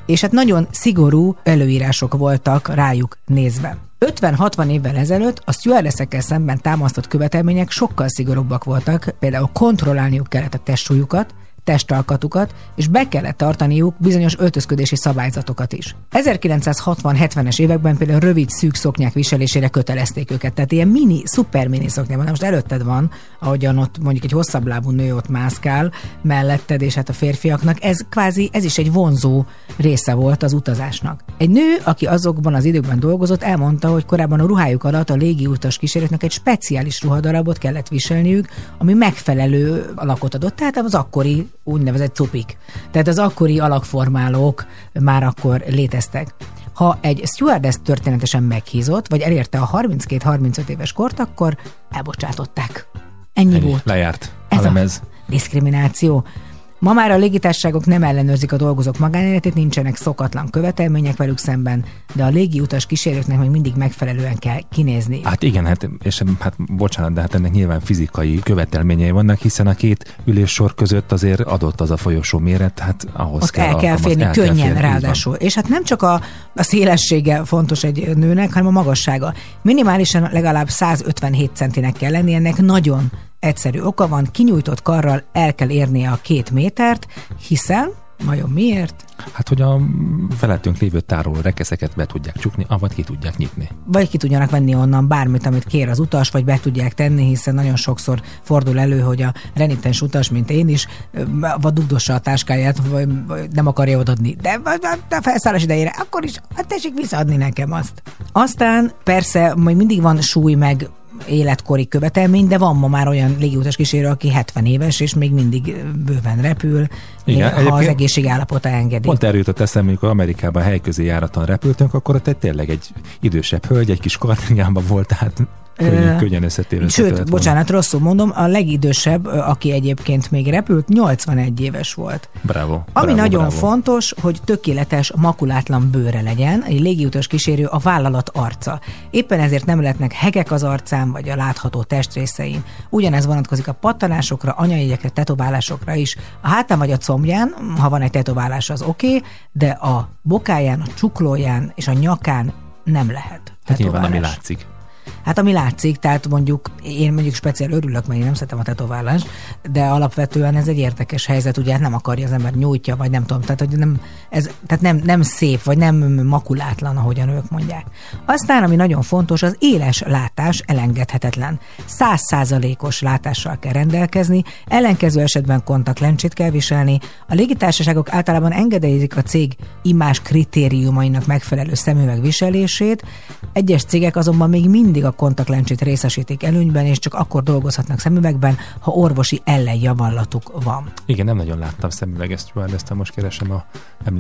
És hát nagyon szigorú előírások voltak rájuk nézve. 50-60 évvel ezelőtt a stewardessekkel szemben támasztott követelmények sokkal szigorúbbak voltak, például kontrollálniuk kellett a testsúlyukat, testalkatukat, és be kellett tartaniuk bizonyos öltözködési szabályzatokat is. 1960-70-es években például rövid szűk szoknyák viselésére kötelezték őket, tehát ilyen mini, szuper mini szoknyában. Most előtted van, ahogyan ott mondjuk egy hosszabb lábú nő ott mászkál melletted, és hát a férfiaknak, ez kvázi, ez is egy vonzó része volt az utazásnak. Egy nő, aki azokban az időkben dolgozott, elmondta, hogy korábban a ruhájuk alatt a légiutas kísérőknek egy speciális ruhadarabot kellett viselniük, ami megfelelő alakot adott, tehát az akkori úgynevezett cupik. Tehát az akkori alakformálók már akkor léteztek. Ha egy stewardess történetesen meghízott, vagy elérte a 32-35 éves kort, akkor elbocsátották. Ennyi, Ennyi, volt. lejárt Ez a lemez. a diszkrimináció. Ma már a légitársaságok nem ellenőrzik a dolgozók magánéletét, nincsenek szokatlan követelmények velük szemben, de a légiutas kísérőknek még mindig megfelelően kell kinézni. Hát igen, hát, és hát bocsánat, de hát ennek nyilván fizikai követelményei vannak, hiszen a két üléssor között azért adott az a folyosó méret, hát ahhoz Ott kell el kell férni, el kell könnyen férni, így van. ráadásul. És hát nem csak a, a szélessége fontos egy nőnek, hanem a magassága. Minimálisan legalább 157 centinek kell lenni, ennek nagyon egyszerű oka van, kinyújtott karral el kell érnie a két métert, hiszen, vajon miért? Hát, hogy a felettünk lévő tároló rekeszeket be tudják csukni, avagy ki tudják nyitni. vagy ki tudjanak venni onnan bármit, amit kér az utas, vagy be tudják tenni, hiszen nagyon sokszor fordul elő, hogy a renitens utas, mint én is, vagy dugdossa a táskáját, vagy, nem akarja odaadni. De, de felszállás idejére, akkor is, hát tessék visszaadni nekem azt. Aztán persze majd mindig van súly meg életkori követelmény, de van ma már olyan légiutas kísérő, aki 70 éves, és még mindig bőven repül, Igen, ha az egészség állapota engedi. Pont erről jutott eszembe, amikor Amerikában helyközi járaton repültünk, akkor ott egy tényleg egy idősebb hölgy, egy kis kardingánban volt, tehát könnyen, könnyen Sőt, bocsánat, rosszul mondom, a legidősebb, aki egyébként még repült, 81 éves volt. Bravo. Ami bravo, nagyon bravo. fontos, hogy tökéletes, makulátlan bőre legyen, egy légiutas kísérő a vállalat arca. Éppen ezért nem lehetnek hegek az arcán, vagy a látható testrészein. Ugyanez vonatkozik a pattanásokra, anyajegyekre, tetoválásokra is. A hátán vagy a combján, ha van egy tetoválás, az oké, okay, de a bokáján, a csuklóján és a nyakán nem lehet. Hát nyilván, ami látszik. Hát ami látszik, tehát mondjuk én mondjuk speciál örülök, mert én nem szeretem a tetoválást, de alapvetően ez egy érdekes helyzet, ugye hát nem akarja az ember nyújtja, vagy nem tudom, tehát hogy nem, ez, tehát nem, nem szép, vagy nem makulátlan, ahogyan ők mondják. Aztán, ami nagyon fontos, az éles látás elengedhetetlen. Százszázalékos látással kell rendelkezni, ellenkező esetben kontaktlencsét kell viselni. A légitársaságok általában engedélyezik a cég imás kritériumainak megfelelő szemüveg viselését, egyes cégek azonban még mindig a kontaktlencsét részesítik előnyben, és csak akkor dolgozhatnak szemüvegben, ha orvosi ellenjavallatuk van. Igen, nem nagyon láttam szemüveges stewardess most keresem a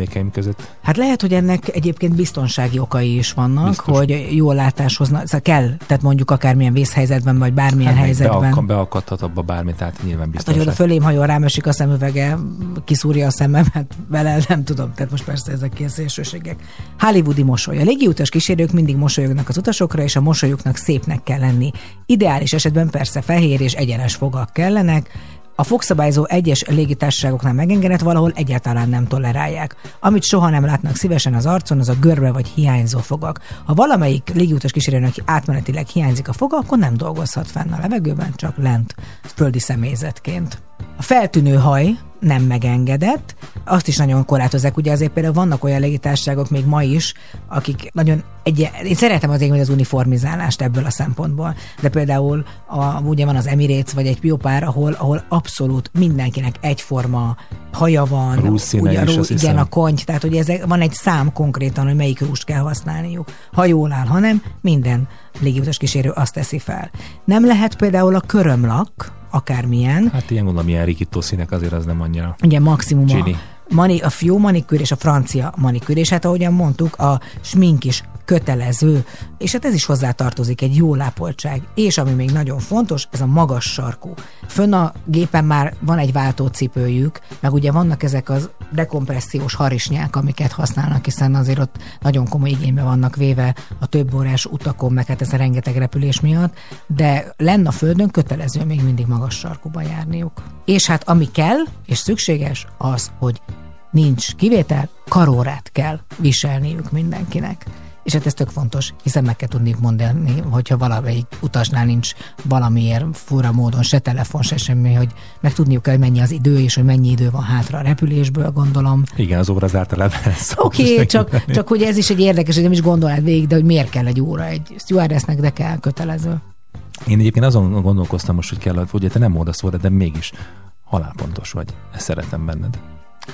emlékeim között. Hát lehet, hogy ennek egyébként biztonsági okai is vannak, Biztos. hogy jó látáshoz szóval kell, tehát mondjuk akármilyen vészhelyzetben, vagy bármilyen Hát, helyzetben. Beak- beakadhat abba bármit, tehát nyilván Hát, biztos. hogy oda fölém hajol, rám esik a szemüvege, kiszúrja a szememet vele, nem tudom. Tehát most persze ezek ilyen szélsőségek. Hollywoodi mosoly. A légiutas kísérők mindig mosolyognak az utasokra, és a mosolyuknak szépnek kell lenni. Ideális esetben persze fehér és egyenes fogak kellenek, a fogszabályzó egyes légitársaságoknál megengedett, valahol egyáltalán nem tolerálják. Amit soha nem látnak szívesen az arcon, az a görbe vagy hiányzó fogak. Ha valamelyik légiutas kísérőnek átmenetileg hiányzik a foga, akkor nem dolgozhat fenn a levegőben, csak lent, földi személyzetként. A feltűnő haj nem megengedett, azt is nagyon korlátozzák. Ugye azért például vannak olyan légitársaságok még ma is, akik nagyon egy, én szeretem az az uniformizálást ebből a szempontból, de például a, ugye van az Emirates vagy egy piopár, ahol, ahol abszolút mindenkinek egyforma haja van, Rúszszíne ugye, is, rú- igen, hiszem. a konty, tehát hogy ezek, van egy szám konkrétan, hogy melyik rúst kell használniuk. Ha jól áll, hanem minden légiutas kísérő azt teszi fel. Nem lehet például a körömlak, akármilyen, Hát ilyen gondolom, ilyen rikító színek azért az nem annyira. ugye maximum a, Csini. mani, a fiú manikűr és a francia manikűr, és hát ahogyan mondtuk, a smink is kötelező, és hát ez is hozzátartozik egy jó lápoltság. És ami még nagyon fontos, ez a magas sarkú. Fönn a gépen már van egy váltócipőjük, meg ugye vannak ezek az dekompressziós harisnyák, amiket használnak, hiszen azért ott nagyon komoly igénybe vannak véve a több órás utakon, meg hát ez a rengeteg repülés miatt, de lenn a földön kötelező még mindig magas sarkúba járniuk. És hát ami kell, és szükséges, az, hogy nincs kivétel, karórát kell viselniük mindenkinek. És hát ez tök fontos, hiszen meg kell tudniuk mondani, hogyha valamelyik utasnál nincs valamiért fura módon se telefon, se semmi, hogy meg tudniuk kell, hogy mennyi az idő, és hogy mennyi idő van hátra a repülésből, gondolom. Igen, az óra az általában. Oké, okay, csak, csak hogy ez is egy érdekes, hogy nem is gondolnád végig, de hogy miért kell egy óra egy stewardessnek, de kell kötelező. Én egyébként azon gondolkoztam most, hogy kell, hogy te nem mondasz óra, de mégis halálpontos vagy. Ezt szeretem benned.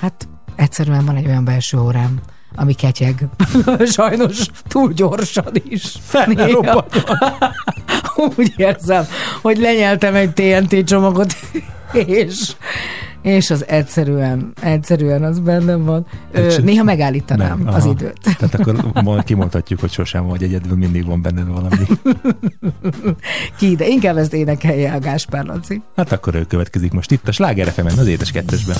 Hát egyszerűen van egy olyan belső órám, ami ketyeg. Sajnos túl gyorsan is. Úgy érzem, hogy lenyeltem egy TNT csomagot, és, és az egyszerűen, egyszerűen az bennem van. Ö, néha megállítanám Nem, az aha. időt. Tehát akkor ma kimondhatjuk, hogy sosem vagy egyedül, mindig van benned valami. Ki, de inkább ezt énekelje a Gáspár Laci. Hát akkor ő következik most itt a Sláger fm az édes kettesben.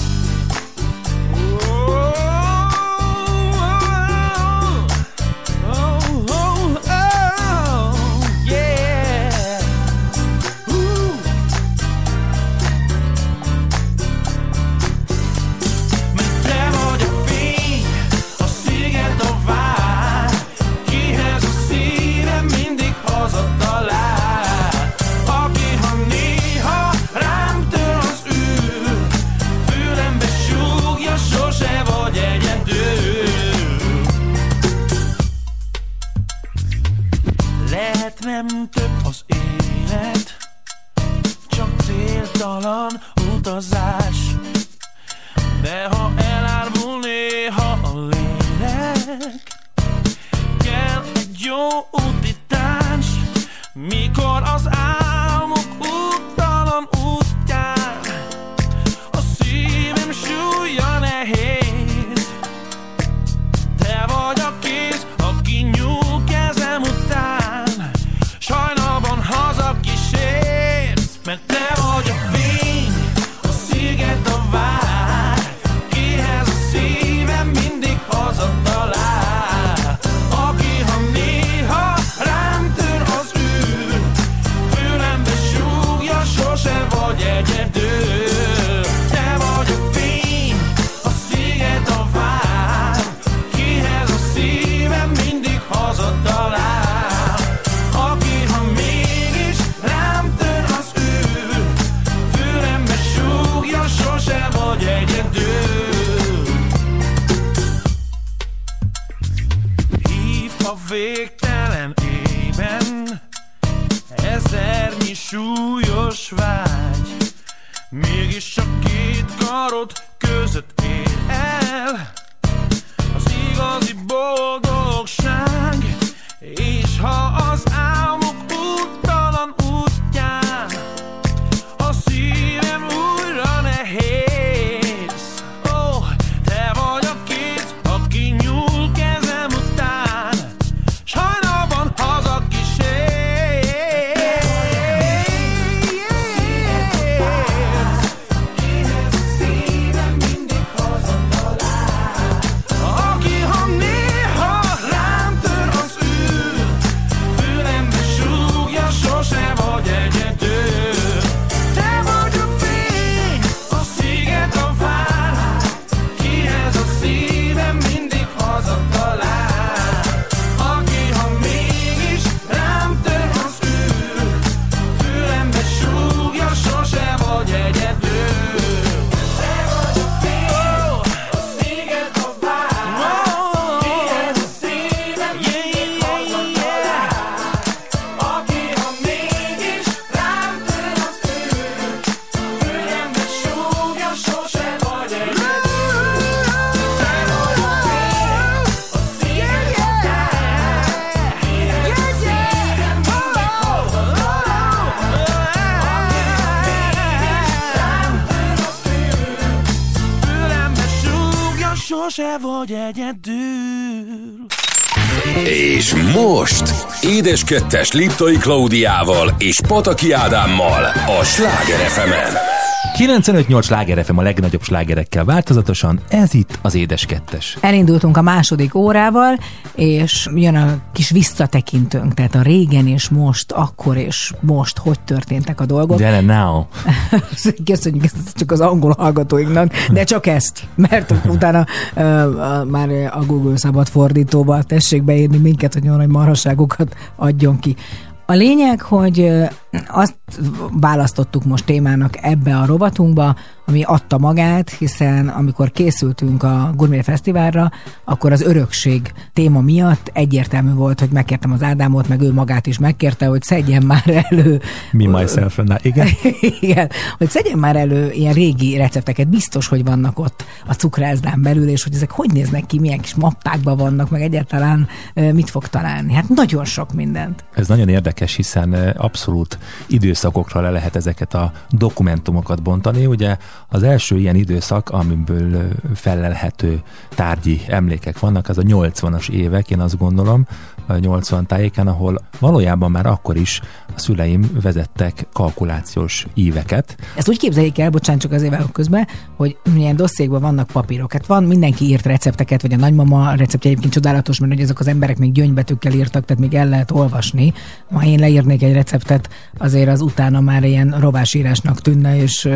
Utazás. De ha elárvul néha a lélek Kell egy jó úti társ Mikor végtelen ében. Ezernyi súlyos vágy Mégis csak két karod között ér el. Az igazi boldogság Édes Kettes Liptai Klaudiával és Pataki Ádámmal a Sláger fm 95-8 sláger FM a legnagyobb slágerekkel változatosan, ez itt az Édes Kettes. Elindultunk a második órával, és jön a kis visszatekintőnk, tehát a régen és most, akkor és most, hogy történtek a dolgok. Gyere now! Köszönjük ezt csak az angol hallgatóinknak, de csak ezt, mert utána uh, uh, már a Google szabad fordítóba tessék beírni minket, hogy olyan nagy marhaságokat adjon ki. A lényeg, hogy azt választottuk most témának ebbe a rovatunkba, ami adta magát, hiszen amikor készültünk a Gourmet Fesztiválra, akkor az örökség téma miatt egyértelmű volt, hogy megkértem az Ádámot, meg ő magát is megkérte, hogy szedjen már elő Me, myself, I. Igen? igen, hogy szedjen már elő ilyen régi recepteket, biztos, hogy vannak ott a cukrászdán belül, és hogy ezek hogy néznek ki, milyen kis mappákban vannak, meg egyáltalán mit fog találni. Hát nagyon sok mindent. Ez nagyon érdekes, hiszen abszolút időszakokra le lehet ezeket a dokumentumokat bontani. Ugye az első ilyen időszak, amiből felelhető tárgyi emlékek vannak, az a 80-as évek, én azt gondolom, 80 tájéken, ahol valójában már akkor is a szüleim vezettek kalkulációs íveket. Ezt úgy képzeljék el, bocsánat, csak azért vágok közben, hogy milyen dosszékban vannak papírok. Hát van, mindenki írt recepteket, vagy a nagymama receptje egyébként csodálatos, mert hogy ezek az emberek még gyöngybetűkkel írtak, tehát még el lehet olvasni. Ha én leírnék egy receptet, azért az utána már ilyen rovásírásnak tűnne, és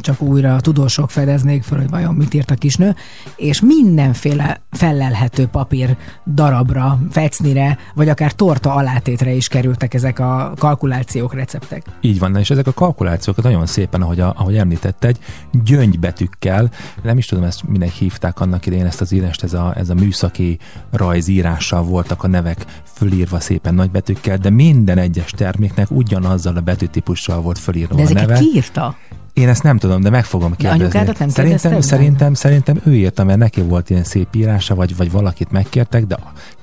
csak újra a tudósok fedeznék föl, hogy vajon mit írt a kisnő. És mindenféle fellelhető papír darabra, fecnire, vagy akár torta alátétre is kerültek ezek a kalkulációk, receptek. Így van, és ezek a kalkulációk nagyon szépen, ahogy, a, ahogy említetted, gyöngybetűkkel, nem is tudom, ezt minek hívták annak idején ezt az írást, ez a, ez a műszaki rajzírással voltak a nevek fölírva szépen nagybetűkkel, de minden egyes terméknek ugyanazzal a betűtípussal volt fölírva De a ezeket neve. ki írta? Én ezt nem tudom, de meg fogom kérdezni. anyukádat nem szerintem, kérdezted? Meg? szerintem, szerintem ő írta, mert neki volt ilyen szép írása, vagy, vagy valakit megkértek, de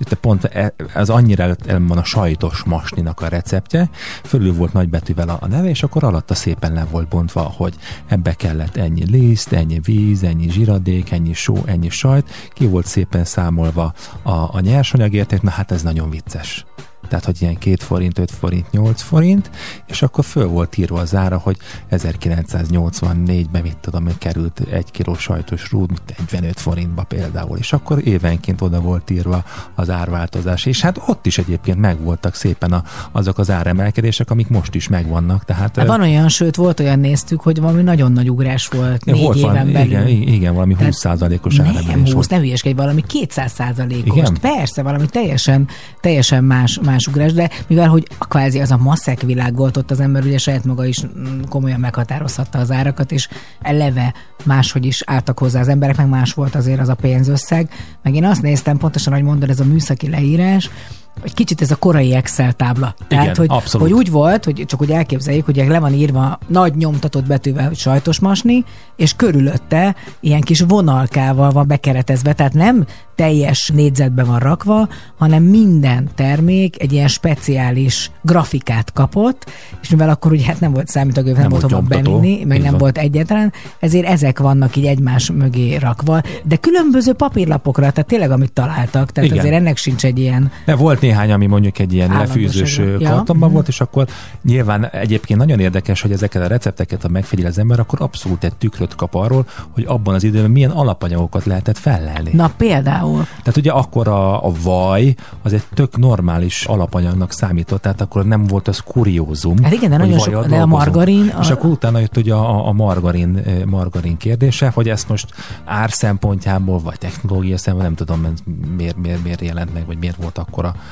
de pont e- ez annyira el, el van a sajtos masninak a receptje, fölül volt nagybetűvel a, a neve, és akkor alatta szépen le volt bontva, hogy ebbe kellett ennyi liszt, ennyi víz, ennyi zsiradék, ennyi só, ennyi sajt, ki volt szépen számolva a, a nyersanyagérték, na hát ez nagyon vicces tehát hogy ilyen 2 forint, 5 forint, 8 forint, és akkor föl volt írva az ára, hogy 1984-ben mit tudom, hogy került egy kiló sajtos rúd 45 forintba például, és akkor évenként oda volt írva az árváltozás, és hát ott is egyébként megvoltak szépen a, azok az áremelkedések, amik most is megvannak, tehát Hát van olyan, sőt, volt olyan néztük, hogy valami nagyon nagy ugrás volt négy volt éven van, belül. igen, igen, valami Tehát 20%-os Nem, áremelés 20, volt. ne hülyeskedj, valami 200 százalékos. Igen? Persze, valami teljesen, teljesen más, más ugrás, de mivel, hogy a kvázi az a maszek világ volt ott az ember, ugye saját maga is mm, komolyan meghatározhatta az árakat, és eleve máshogy is álltak hozzá az emberek, meg más volt azért az a pénzösszeg. Meg én azt néztem, pontosan, ahogy mondod, ez a műszaki leírás, egy kicsit ez a korai Excel tábla. Tehát, Igen, hogy, abszolút. hogy úgy volt, hogy csak úgy elképzeljük, hogy le van írva nagy nyomtatott betűvel, hogy sajtos masni, és körülötte ilyen kis vonalkával van bekeretezve, tehát nem teljes négyzetbe van rakva, hanem minden termék egy ilyen speciális grafikát kapott, és mivel akkor ugye hát nem volt számítógép, nem, Nem volt hova bevinni, meg nem van. volt egyetlen, ezért ezek vannak így egymás mögé rakva, de különböző papírlapokra, tehát tényleg amit találtak, tehát Igen. azért ennek sincs egy ilyen De volt néhány, ami mondjuk egy ilyen lefűzős Ja. kartonban Mhm. volt, és akkor nyilván egyébként nagyon érdekes, hogy ezeket a recepteket, ha megfigyel az ember, akkor abszolút egy tükröt kap arról, hogy abban az időben milyen alapanyagokat lehetett fellelni. Na például, Tehát ugye akkor a, a vaj az egy tök normális alapanyagnak számított, tehát akkor nem volt az kuriózum. Hát igen, de nagyon sok- de a margarin- a- És akkor utána jött ugye a, a margarin, margarin kérdése, hogy ezt most ár szempontjából, vagy technológia szempontjából, nem tudom, miért, miért, miért jelent meg, vagy miért volt akkora eh,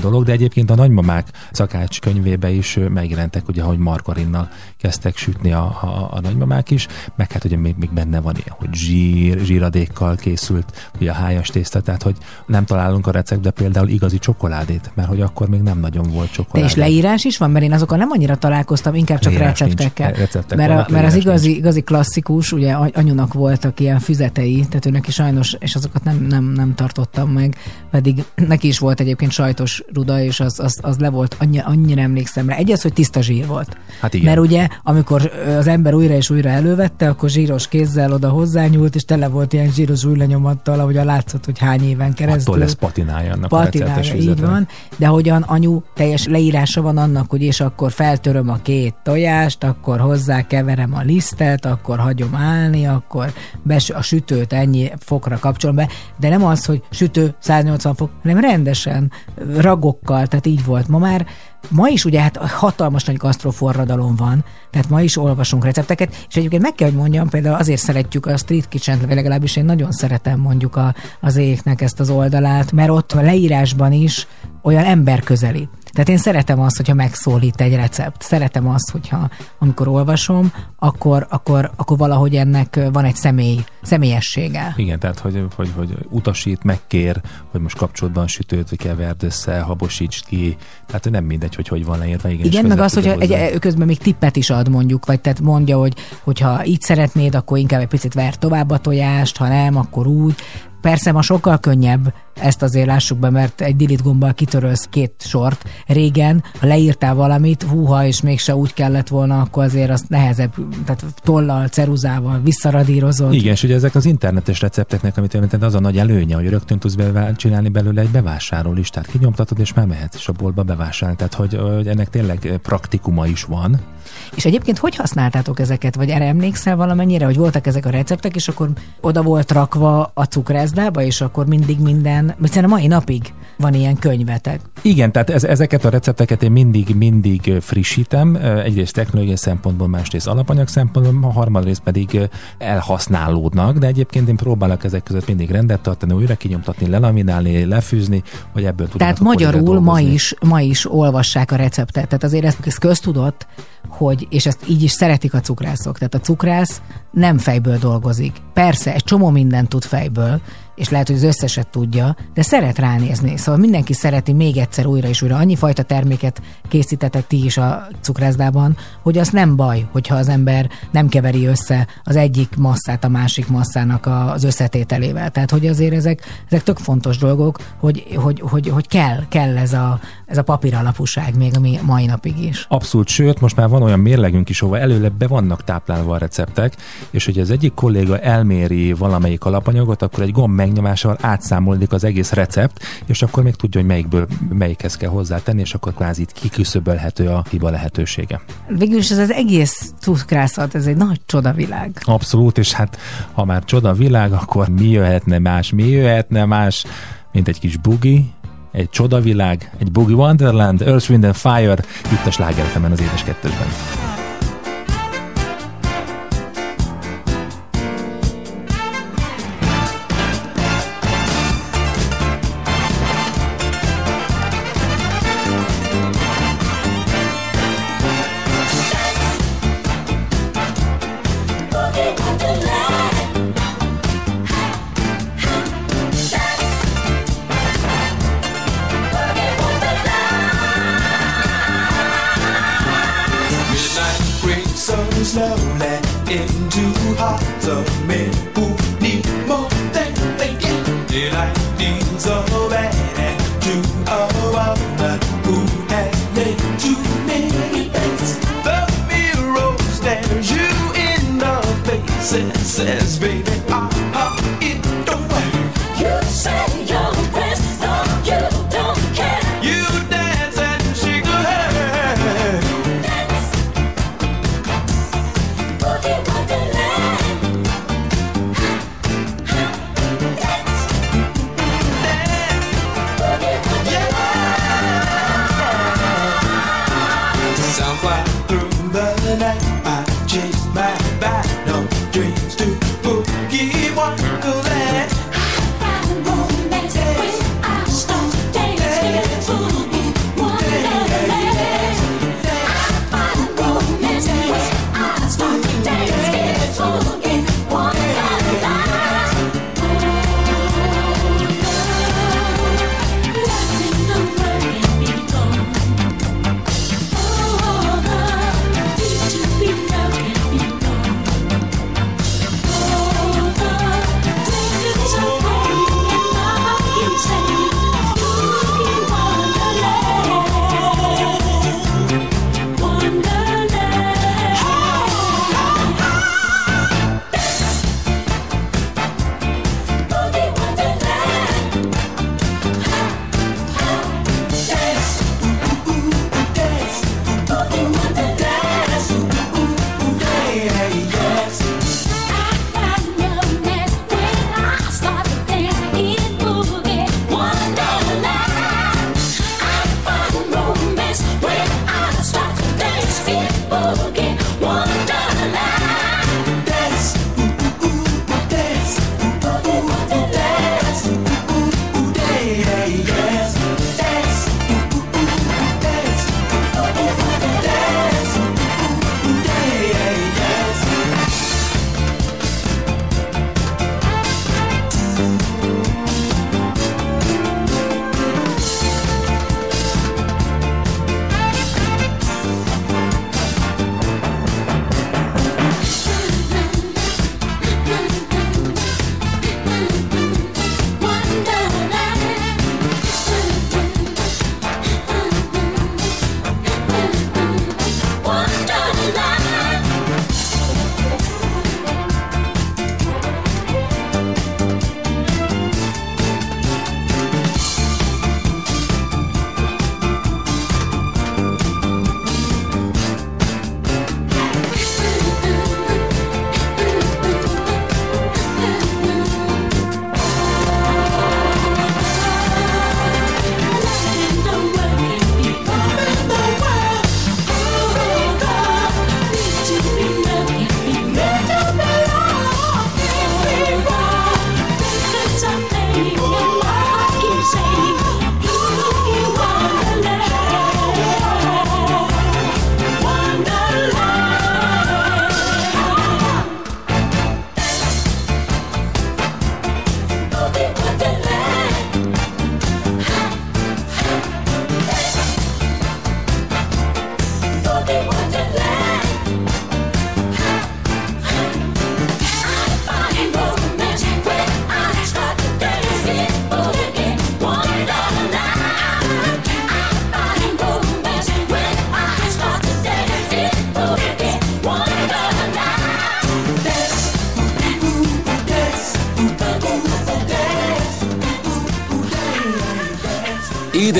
dolog, de egyébként a nagymamák szakács könyvébe is megjelentek, ugye, hogy margarinnal kezdtek sütni a, a, a nagymamák is, meg hát ugye még, még benne van ilyen, hogy zsír, zsíradékkal készült ugye a hájas tészta, tehát hogy nem találunk a receptbe például igazi csokoládét, mert hogy akkor még nem nagyon volt de csokoládé. és leírás is van, mert én azokkal nem annyira találkoztam, inkább csak Leírás nincs. receptekkel. Receptek mert, a, mert az igazi, igazi klasszikus, ugye any- anyunak voltak ilyen füzetei, tehát ő neki sajnos, és azokat nem, nem, nem tartottam meg, pedig neki is volt egyébként sajtos kis ruda, és az, az, az le volt, annyi, annyira emlékszem rá. Egy az, hogy tiszta zsír volt. Hát igen. Mert ugye, amikor az ember újra és újra elővette, akkor zsíros kézzel oda hozzányúlt, és tele volt ilyen zsíros új lenyomattal, ahogy a látszott, hogy hány éven keresztül. Attól lesz patinája annak a patinája, receptes így van, de hogyan anyu teljes leírása van annak, hogy és akkor feltöröm a két tojást, akkor hozzá keverem a lisztet, akkor hagyom állni, akkor bes- a sütőt ennyi fokra kapcsolom be, de nem az, hogy sütő 180 fok, hanem rendesen, ragokkal, tehát így volt. Ma már Ma is ugye hát hatalmas nagy gasztroforradalom van, tehát ma is olvasunk recepteket, és egyébként meg kell, hogy mondjam, például azért szeretjük a Street kitchen vagy legalábbis én nagyon szeretem mondjuk a, az éknek ezt az oldalát, mert ott a leírásban is olyan emberközeli. Tehát én szeretem azt, hogyha megszólít egy recept. Szeretem azt, hogyha amikor olvasom, akkor, akkor, akkor valahogy ennek van egy személy, személyessége. Igen, tehát hogy, hogy, hogy utasít, megkér, hogy most kapcsolatban sütőt, hogy keverd össze, habosítsd ki. Tehát nem mindegy, hogy hogy van leírva. Igen, Igen, meg az, hogy egy, hozzá. közben még tippet is ad mondjuk, vagy tehát mondja, hogy hogyha így szeretnéd, akkor inkább egy picit ver tovább a tojást, ha nem, akkor úgy. Persze ma sokkal könnyebb, ezt azért lássuk be, mert egy delete gombbal kitörölsz két sort. Régen, ha leírtál valamit, húha, és mégse úgy kellett volna, akkor azért az nehezebb, tehát tollal, ceruzával visszaradírozod. Igen, és ugye ezek az internetes recepteknek, amit említed, az a nagy előnye, hogy rögtön tudsz bevá- csinálni belőle egy bevásárló listát. Kinyomtatod, és már mehetsz is a boltba bevásárolni. Tehát, hogy, hogy ennek tényleg praktikuma is van. És egyébként hogy használtátok ezeket, vagy erre emlékszel valamennyire, hogy voltak ezek a receptek, és akkor oda volt rakva a cukrászdába, és akkor mindig minden, hiszen a mai napig van ilyen könyvetek. Igen, tehát ez, ezeket a recepteket én mindig, mindig frissítem, egyrészt technológiai szempontból, másrészt alapanyag szempontból, a harmadrészt pedig elhasználódnak, de egyébként én próbálok ezek között mindig rendet tartani, újra kinyomtatni, lelaminálni, lefűzni, hogy ebből tudjanak Tehát magyarul ma is, ma is olvassák a receptet. Tehát azért ezt, ezt köztudott, hogy, és ezt így is szeretik a cukrászok. Tehát a cukrász nem fejből dolgozik. Persze, egy csomó mindent tud fejből, és lehet, hogy az összeset tudja, de szeret ránézni. Szóval mindenki szereti még egyszer újra és újra. Annyi fajta terméket készítettek ti is a cukrászdában, hogy az nem baj, hogyha az ember nem keveri össze az egyik masszát a másik masszának az összetételével. Tehát, hogy azért ezek, ezek tök fontos dolgok, hogy, hogy, hogy, hogy kell, kell ez a, ez a papír alapúság még a mai napig is. Abszolút, sőt, most már van olyan mérlegünk is, ahol előle be vannak táplálva a receptek, és hogy az egyik kolléga elméri valamelyik alapanyagot, akkor egy gomb megnyomással átszámolódik az egész recept, és akkor még tudja, hogy melyikből melyikhez kell hozzátenni, és akkor kvázi itt kiküszöbölhető a hiba lehetősége. Végül is ez az egész cukrászat, ez egy nagy csodavilág. Abszolút, és hát ha már csoda világ, akkor mi jöhetne más, mi jöhetne más, mint egy kis bugi, egy csodavilág, egy Boogie Wonderland, Earth, Wind and Fire, itt a Sláger FM-en az édes kettősben.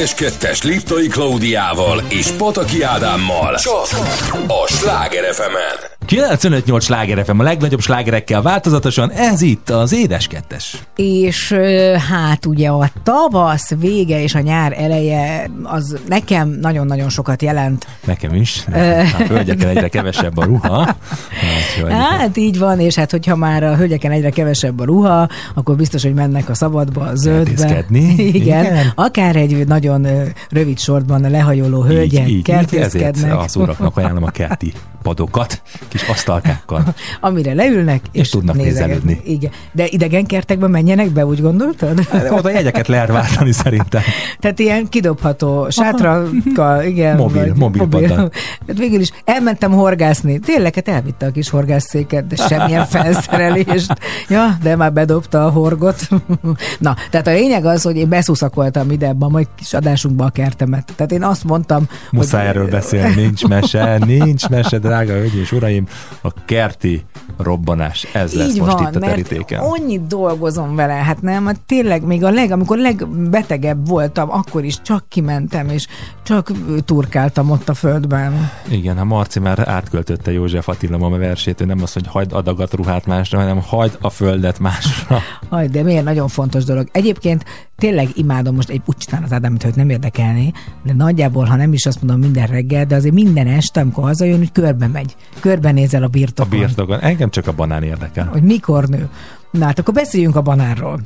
Édes kettes Liptai Klaudiával és Pataki Ádámmal. Csak a Sláger fm 958 sláger FM, a legnagyobb slágerekkel változatosan, ez itt az Édes Kettes. És hát ugye a tavasz vége és a nyár eleje az nekem nagyon-nagyon sokat jelent. Nekem is. A hölgyeken egyre kevesebb a ruha. Hát így van, és hát hogyha már a hölgyeken egyre kevesebb a ruha, akkor biztos, hogy mennek a szabadba, a zöldbe. Igen. Igen. Akár egy nagyon rövid sortban lehajoló hölgyek így, így, így, kertészkednek. ezért az uraknak ajánlom a kerti padokat, kis asztalkákkal. amire leülnek, és, És tudnak nézelődni. Igen. De idegen kertekbe menjenek be, úgy gondoltad? De Oda jegyeket lehet váltani szerintem. Tehát ilyen kidobható sátrakkal, igen. Mobil, mobil paddal. Tehát végül is elmentem horgászni. Tényleg, hát elvitte a kis horgászszéket, de semmilyen felszerelést. Ja, de már bedobta a horgot. Na, tehát a lényeg az, hogy én beszuszakoltam ide ebbe a mai kis adásunkba a kertemet. Tehát én azt mondtam, Muszáj hogy... erről beszélni, nincs mese, nincs mese, drága hölgyeim és uraim. A kerti robbanás, ez lesz Így most van, itt a mert terítéken. annyit dolgozom vele, hát nem, hát tényleg még a leg, amikor legbetegebb voltam, akkor is csak kimentem, és csak turkáltam ott a földben. Igen, a Marci már átköltötte József Attila mama versét, ő nem az, hogy hagyd adagat ruhát másra, hanem hagyd a földet másra. Aj, de miért nagyon fontos dolog. Egyébként tényleg imádom most egy úgy csinálni az Ádámot, hogy nem érdekelni, de nagyjából, ha nem is azt mondom minden reggel, de azért minden este, amikor hazajön, hogy körbe megy. Körbenézel a A birtokon. birtokon. Engem csak a banán érdekel. hogy mikor nő. Na hát akkor beszéljünk a banánról.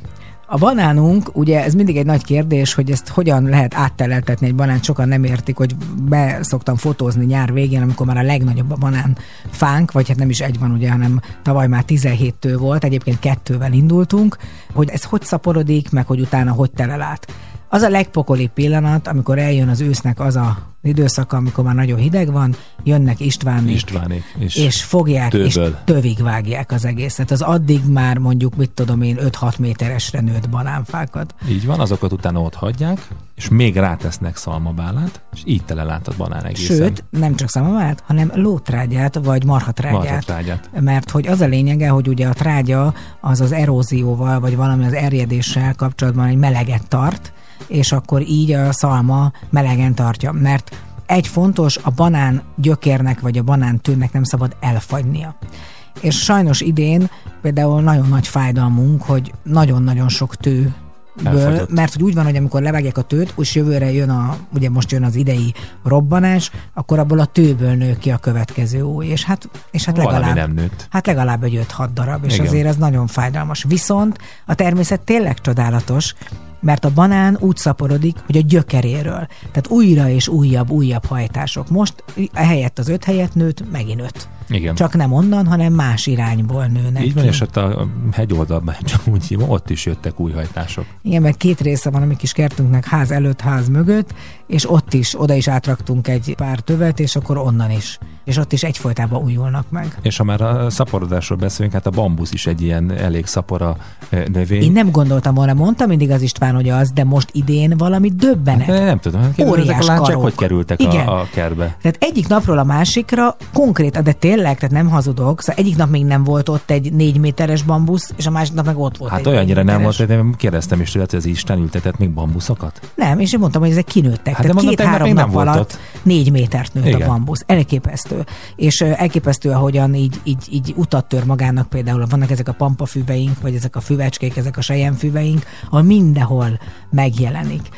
A banánunk, ugye ez mindig egy nagy kérdés, hogy ezt hogyan lehet átteleltetni egy banánt, sokan nem értik, hogy be szoktam fotózni nyár végén, amikor már a legnagyobb a banán fánk, vagy hát nem is egy van ugye, hanem tavaly már 17 tő volt, egyébként kettővel indultunk, hogy ez hogy szaporodik, meg hogy utána hogy telel át. Az a legpokolibb pillanat, amikor eljön az ősznek az a időszaka, amikor már nagyon hideg van, jönnek Istvánék, Istvánék. És, és fogják, tőből. és tövig vágják az egészet. Az addig már mondjuk, mit tudom én, 5-6 méteresre nőtt banánfákat. Így van, azokat utána ott hagyják, és még rátesznek szalmabálát, és így tele lát a banán egészen. Sőt, nem csak szamavát, hanem lótrágyát, vagy marhatrágyát. Marhatrágyát. Mert hogy az a lényege, hogy ugye a trágya az az erózióval, vagy valami az erjedéssel kapcsolatban egy meleget tart, és akkor így a szalma melegen tartja. Mert egy fontos, a banán gyökérnek, vagy a banán tűnnek nem szabad elfagynia. És sajnos idén például nagyon nagy fájdalmunk, hogy nagyon-nagyon sok tő Ből, mert hogy úgy van, hogy amikor levágják a tőt, és jövőre jön a, ugye most jön az idei robbanás, akkor abból a tőből nő ki a következő új, és hát, és hát Valami legalább, nem nőtt. hát legalább egy 5-6 darab, és Igen. azért ez nagyon fájdalmas. Viszont a természet tényleg csodálatos, mert a banán úgy szaporodik, hogy a gyökeréről. Tehát újra és újabb, újabb hajtások. Most helyett az öt helyett nőtt, megint öt. Igen. Csak nem onnan, hanem más irányból nőnek Így van, ki. és ott a hegyoldalban, csak úgy hívom, ott is jöttek új hajtások. Igen, meg két része van a mi kis kertünknek ház előtt, ház mögött, és ott is, oda is átraktunk egy pár tövet, és akkor onnan is. És ott is egyfolytában újulnak meg. És ha már a szaporodásról beszélünk, hát a bambusz is egy ilyen elég szapora ö, növény. Én nem gondoltam volna, mondta mindig az István, hogy az, de most idén valami döbbenet. De nem tudom, hát kérdezzük, ezek Óriás a láncsák hogy kerültek Igen. a, a kertbe? Tehát egyik napról a másikra konkrét, de tényleg, tehát nem hazudok, szóval egyik nap még nem volt ott egy négy méteres bambusz, és a másik nap meg ott volt Hát olyannyira nem volt, én kérdeztem is tőle, hogy az Isten ültetett még bambuszokat? Nem, és én mondtam, hogy ezek kinőttek. Hát Tehát két-három nap alatt ott. négy métert nőtt Igen. a bambusz. Elképesztő. És elképesztő, ahogyan így, így, így utat tör magának például. Vannak ezek a pampafüveink, vagy ezek a füvecskék, ezek a sejemfüveink, ahol mindenhol megjelenik.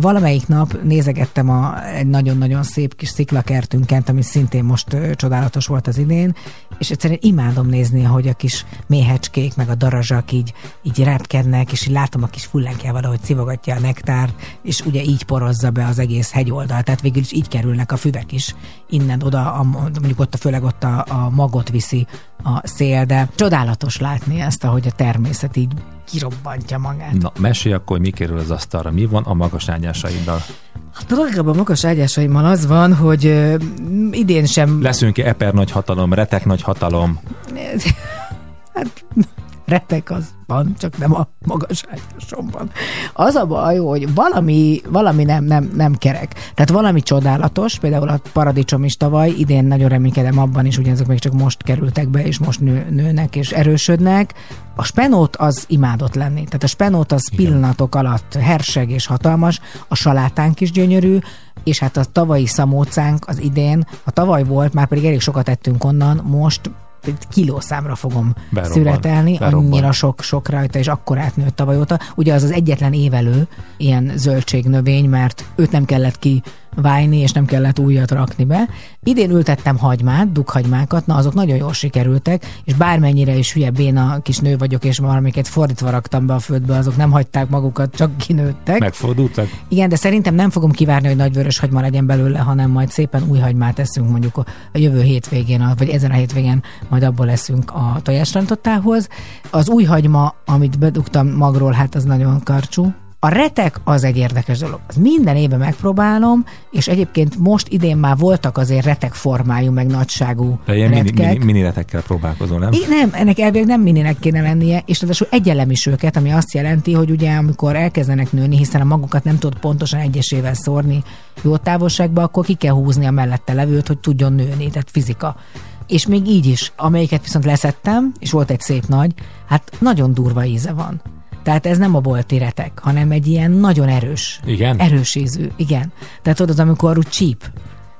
Valamelyik nap nézegettem a, egy nagyon-nagyon szép kis sziklakertünket, ami szintén most csodálatos volt az idén, és egyszerűen imádom nézni, hogy a kis méhecskék, meg a darazsak így, így repkednek, és így látom a kis fullánkjával, ahogy civogatja a nektárt, és ugye így porozza be az egész hegyoldal. Tehát végül is így kell kikerülnek a füvek is innen oda, a, mondjuk ott a, főleg ott a, a magot viszi a szél, de csodálatos látni ezt, ahogy a természet így kirobbantja magát. Na, mesélj akkor, hogy mi kerül az asztalra. Mi van a magas ágyásaiddal? Hát tulajdonképpen a magas ágyásaimmal az van, hogy ö, idén sem Leszünk-e eper nagy hatalom, retek nagy hatalom? Hát retek az van, csak nem a magas ágyásomban. Az a baj, hogy valami, valami nem, nem, nem kerek. Tehát valami csodálatos, például a paradicsom is tavaly, idén nagyon reménykedem abban is, ugye ezek még csak most kerültek be, és most nő, nőnek és erősödnek. A spenót az imádott lenni. Tehát a spenót az Igen. pillanatok alatt herseg és hatalmas, a salátánk is gyönyörű, és hát a tavalyi szamócánk az idén, a tavaly volt, már pedig elég sokat ettünk onnan, most kilószámra fogom Berobban. szüretelni, Berobban. annyira sok, sok rajta, és akkor átnőtt tavaly óta. Ugye az az egyetlen évelő ilyen zöldségnövény, mert őt nem kellett ki vájni, és nem kellett újat rakni be. Idén ültettem hagymát, dughagymákat, na azok nagyon jól sikerültek, és bármennyire is hülye béna kis nő vagyok, és valamiket fordítva raktam be a földbe, azok nem hagyták magukat, csak kinőttek. Megfordultak? Igen, de szerintem nem fogom kivárni, hogy nagy vörös hagyma legyen belőle, hanem majd szépen új hagymát eszünk mondjuk a a jövő hétvégén, a- vagy ezen a hétvégén majd abból leszünk a tojásrántottához. Az új hagyma, amit bedugtam magról, hát az nagyon karcsú. A retek az egy érdekes dolog. Minden évben megpróbálom, és egyébként most idén már voltak azért retek formájú, meg nagyságú De ilyen mini, retkek. mini, mini retekkel próbálkozol, nem? I- nem, ennek elvileg nem mininek kéne lennie, és ráadásul egyelem is őket, ami azt jelenti, hogy ugye amikor elkezdenek nőni, hiszen a magukat nem tud pontosan egyesével szórni jó távolságba, akkor ki kell húzni a mellette levőt, hogy tudjon nőni, tehát fizika. És még így is, amelyiket viszont leszettem, és volt egy szép nagy, hát nagyon durva íze van. Tehát ez nem a bolti retek, hanem egy ilyen nagyon erős. Igen? Erős ízű, igen. Tehát tudod, amikor úgy csíp,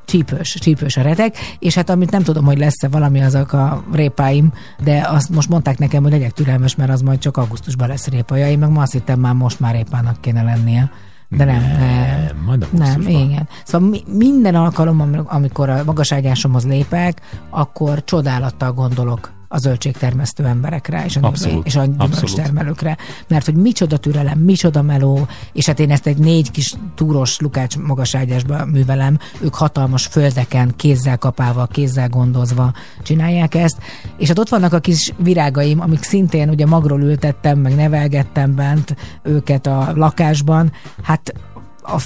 csípős, csípős a retek, és hát amit nem tudom, hogy lesz-e valami azok a répáim, de azt most mondták nekem, hogy legyek türelmes, mert az majd csak augusztusban lesz répaja. Én meg ma azt hittem már most már répának kéne lennie. De nem, nem. Majd Nem, igen. Szóval mi, minden alkalommal, amikor a magaságyásomhoz lépek, akkor csodálattal gondolok a zöldségtermesztő emberekre és a, Abszolút, és a abszolút. gyümölcstermelőkre. Mert hogy micsoda türelem, micsoda meló, és hát én ezt egy négy kis túros lukács magaságyásba művelem, ők hatalmas földeken, kézzel kapálva, kézzel gondozva csinálják ezt, és hát ott vannak a kis virágaim, amik szintén ugye magról ültettem, meg nevelgettem bent őket a lakásban, hát a,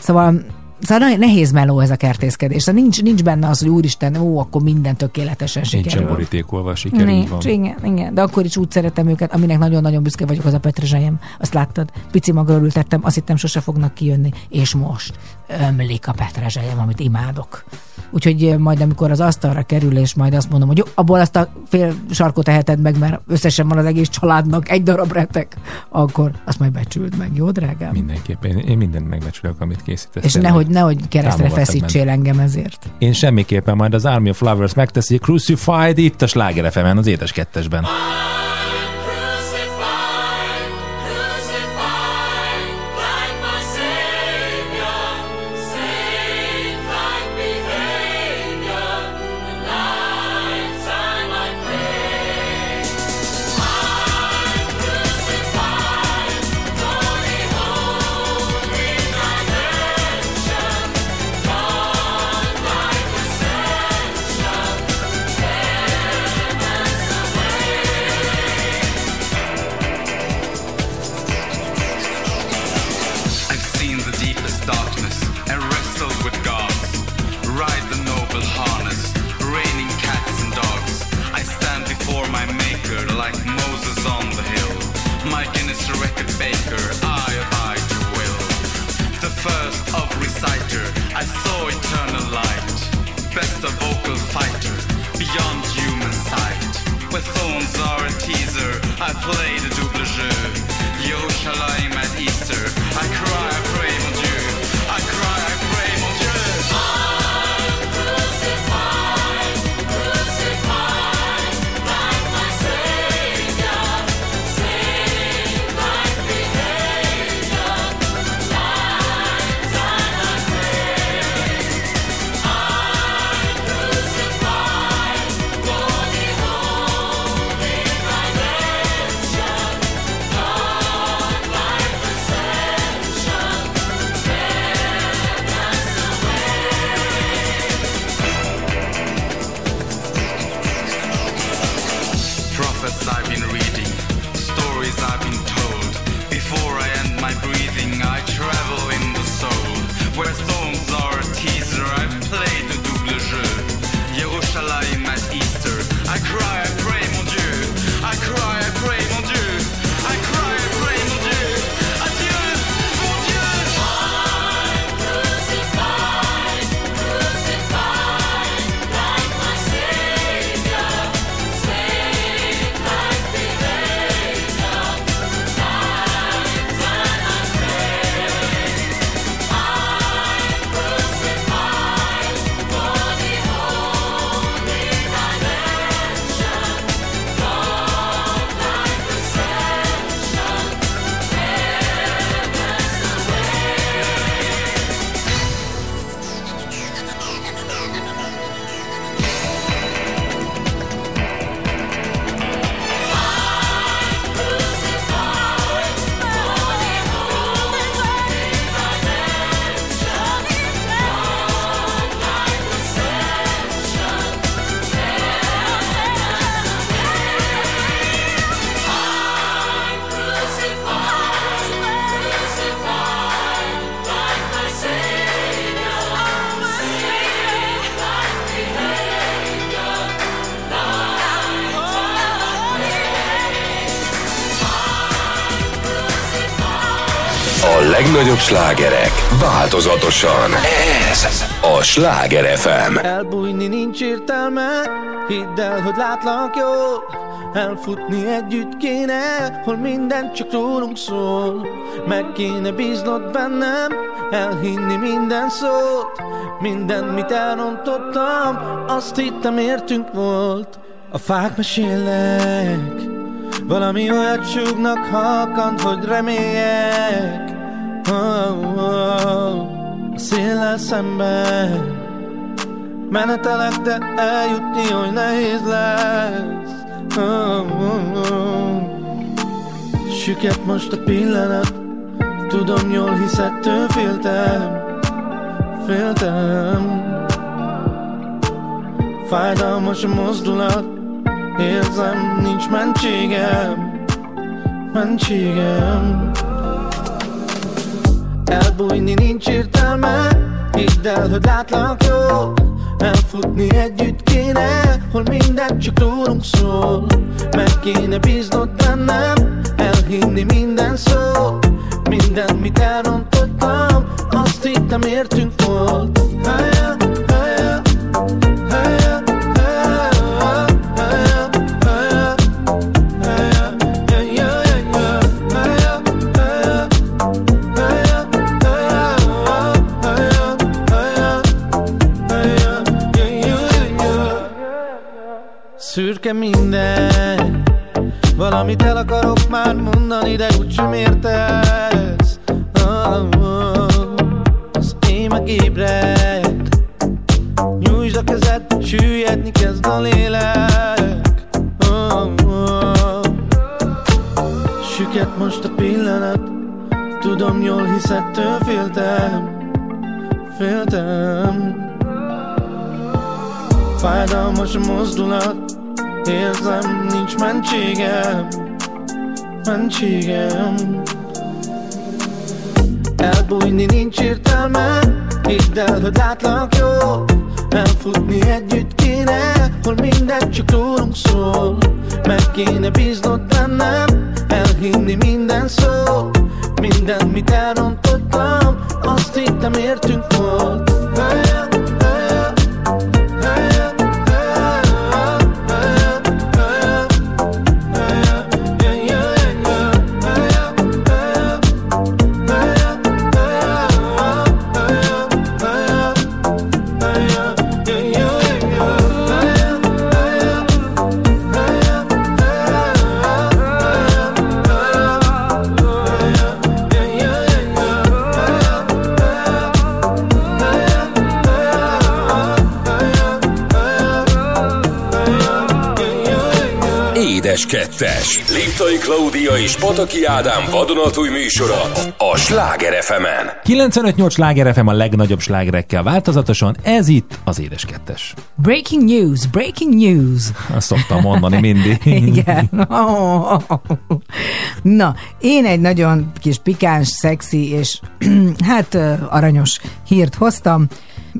Szóval Szóval nehéz meló ez a kertészkedés. Szóval nincs, nincs benne az, hogy úristen, ó, akkor minden tökéletesen Nincsen sikerül. borítékolva a siker, Nincs, van. igen, igen, de akkor is úgy szeretem őket, aminek nagyon-nagyon büszke vagyok, az a petrezselyem. Azt láttad? Pici magról ültettem, azt hittem sose fognak kijönni, és most ömlik a petrezselyem, amit imádok. Úgyhogy eh, majd amikor az asztalra kerül, és majd azt mondom, hogy jó, abból azt a fél sarkot eheted meg, mert összesen van az egész családnak egy darab retek, akkor azt majd becsüld meg, jó drágám? Mindenképpen. Én, én mindent megbecsülök, amit készítesz. És nehogy, nehogy keresztre feszítsél engem ezért. Én semmiképpen majd az Army of Lovers megteszi Crucified itt a Sláger az édes kettesben. Slágerek. Változatosan. Ez a Sláger FM. Elbújni nincs értelme, hidd el, hogy látlak jól. Elfutni együtt kéne, hol minden csak rólunk szól. Meg kéne bíznod bennem, elhinni minden szót. Minden, mit elrontottam, azt hittem értünk volt. A fák mesélnek, valami olyat súgnak halkant, hogy reméljek oh, oh, A széllel szemben Menetelek, de eljutni oly nehéz lesz. Oh, oh, oh. Süket most a pillanat Tudom jól, hisz ettől féltem Féltem. Fájdalmas a mozdulat Érzem, nincs mentségem Mentségem Elbújni nincs értelme Hidd el, hogy látlak jól Elfutni együtt kéne Hol minden csak rólunk szól. Meg kéne bíznod bennem Elhinni minden szó. Minden, mit elrontottam Azt hittem értünk volt. Helye, Szürke minden. Valamit el akarok már mondani, de úgysem értesz. Oh, oh. Az én ébred Nyújtsd a kezed, süllyedni kezd a lélek. Oh. Süket most a pillanat. Tudom jól, hisz ettől féltem Féltem. Fájdalmas a mozdulat Érzem, nincs mentségem Mentségem. Elbújni nincs értelme Hidd el, hogy látlak jól Elfutni együtt kéne Hol minden csak rólunk szól. Meg kéne bíznod bennem Elhinni minden szó. Minden, mit elrontottam Azt hittem értünk volt Kettes. Liptai Klaudia és Pataki Ádám vadonatúj műsora a Sláger fm 95-8 sláger FM a legnagyobb slágerekkel változatosan, ez itt az Édes Kettes. Breaking news, breaking news. Azt szoktam mondani mindig. Igen. Na, én egy nagyon kis pikáns, szexi és hát aranyos hírt hoztam,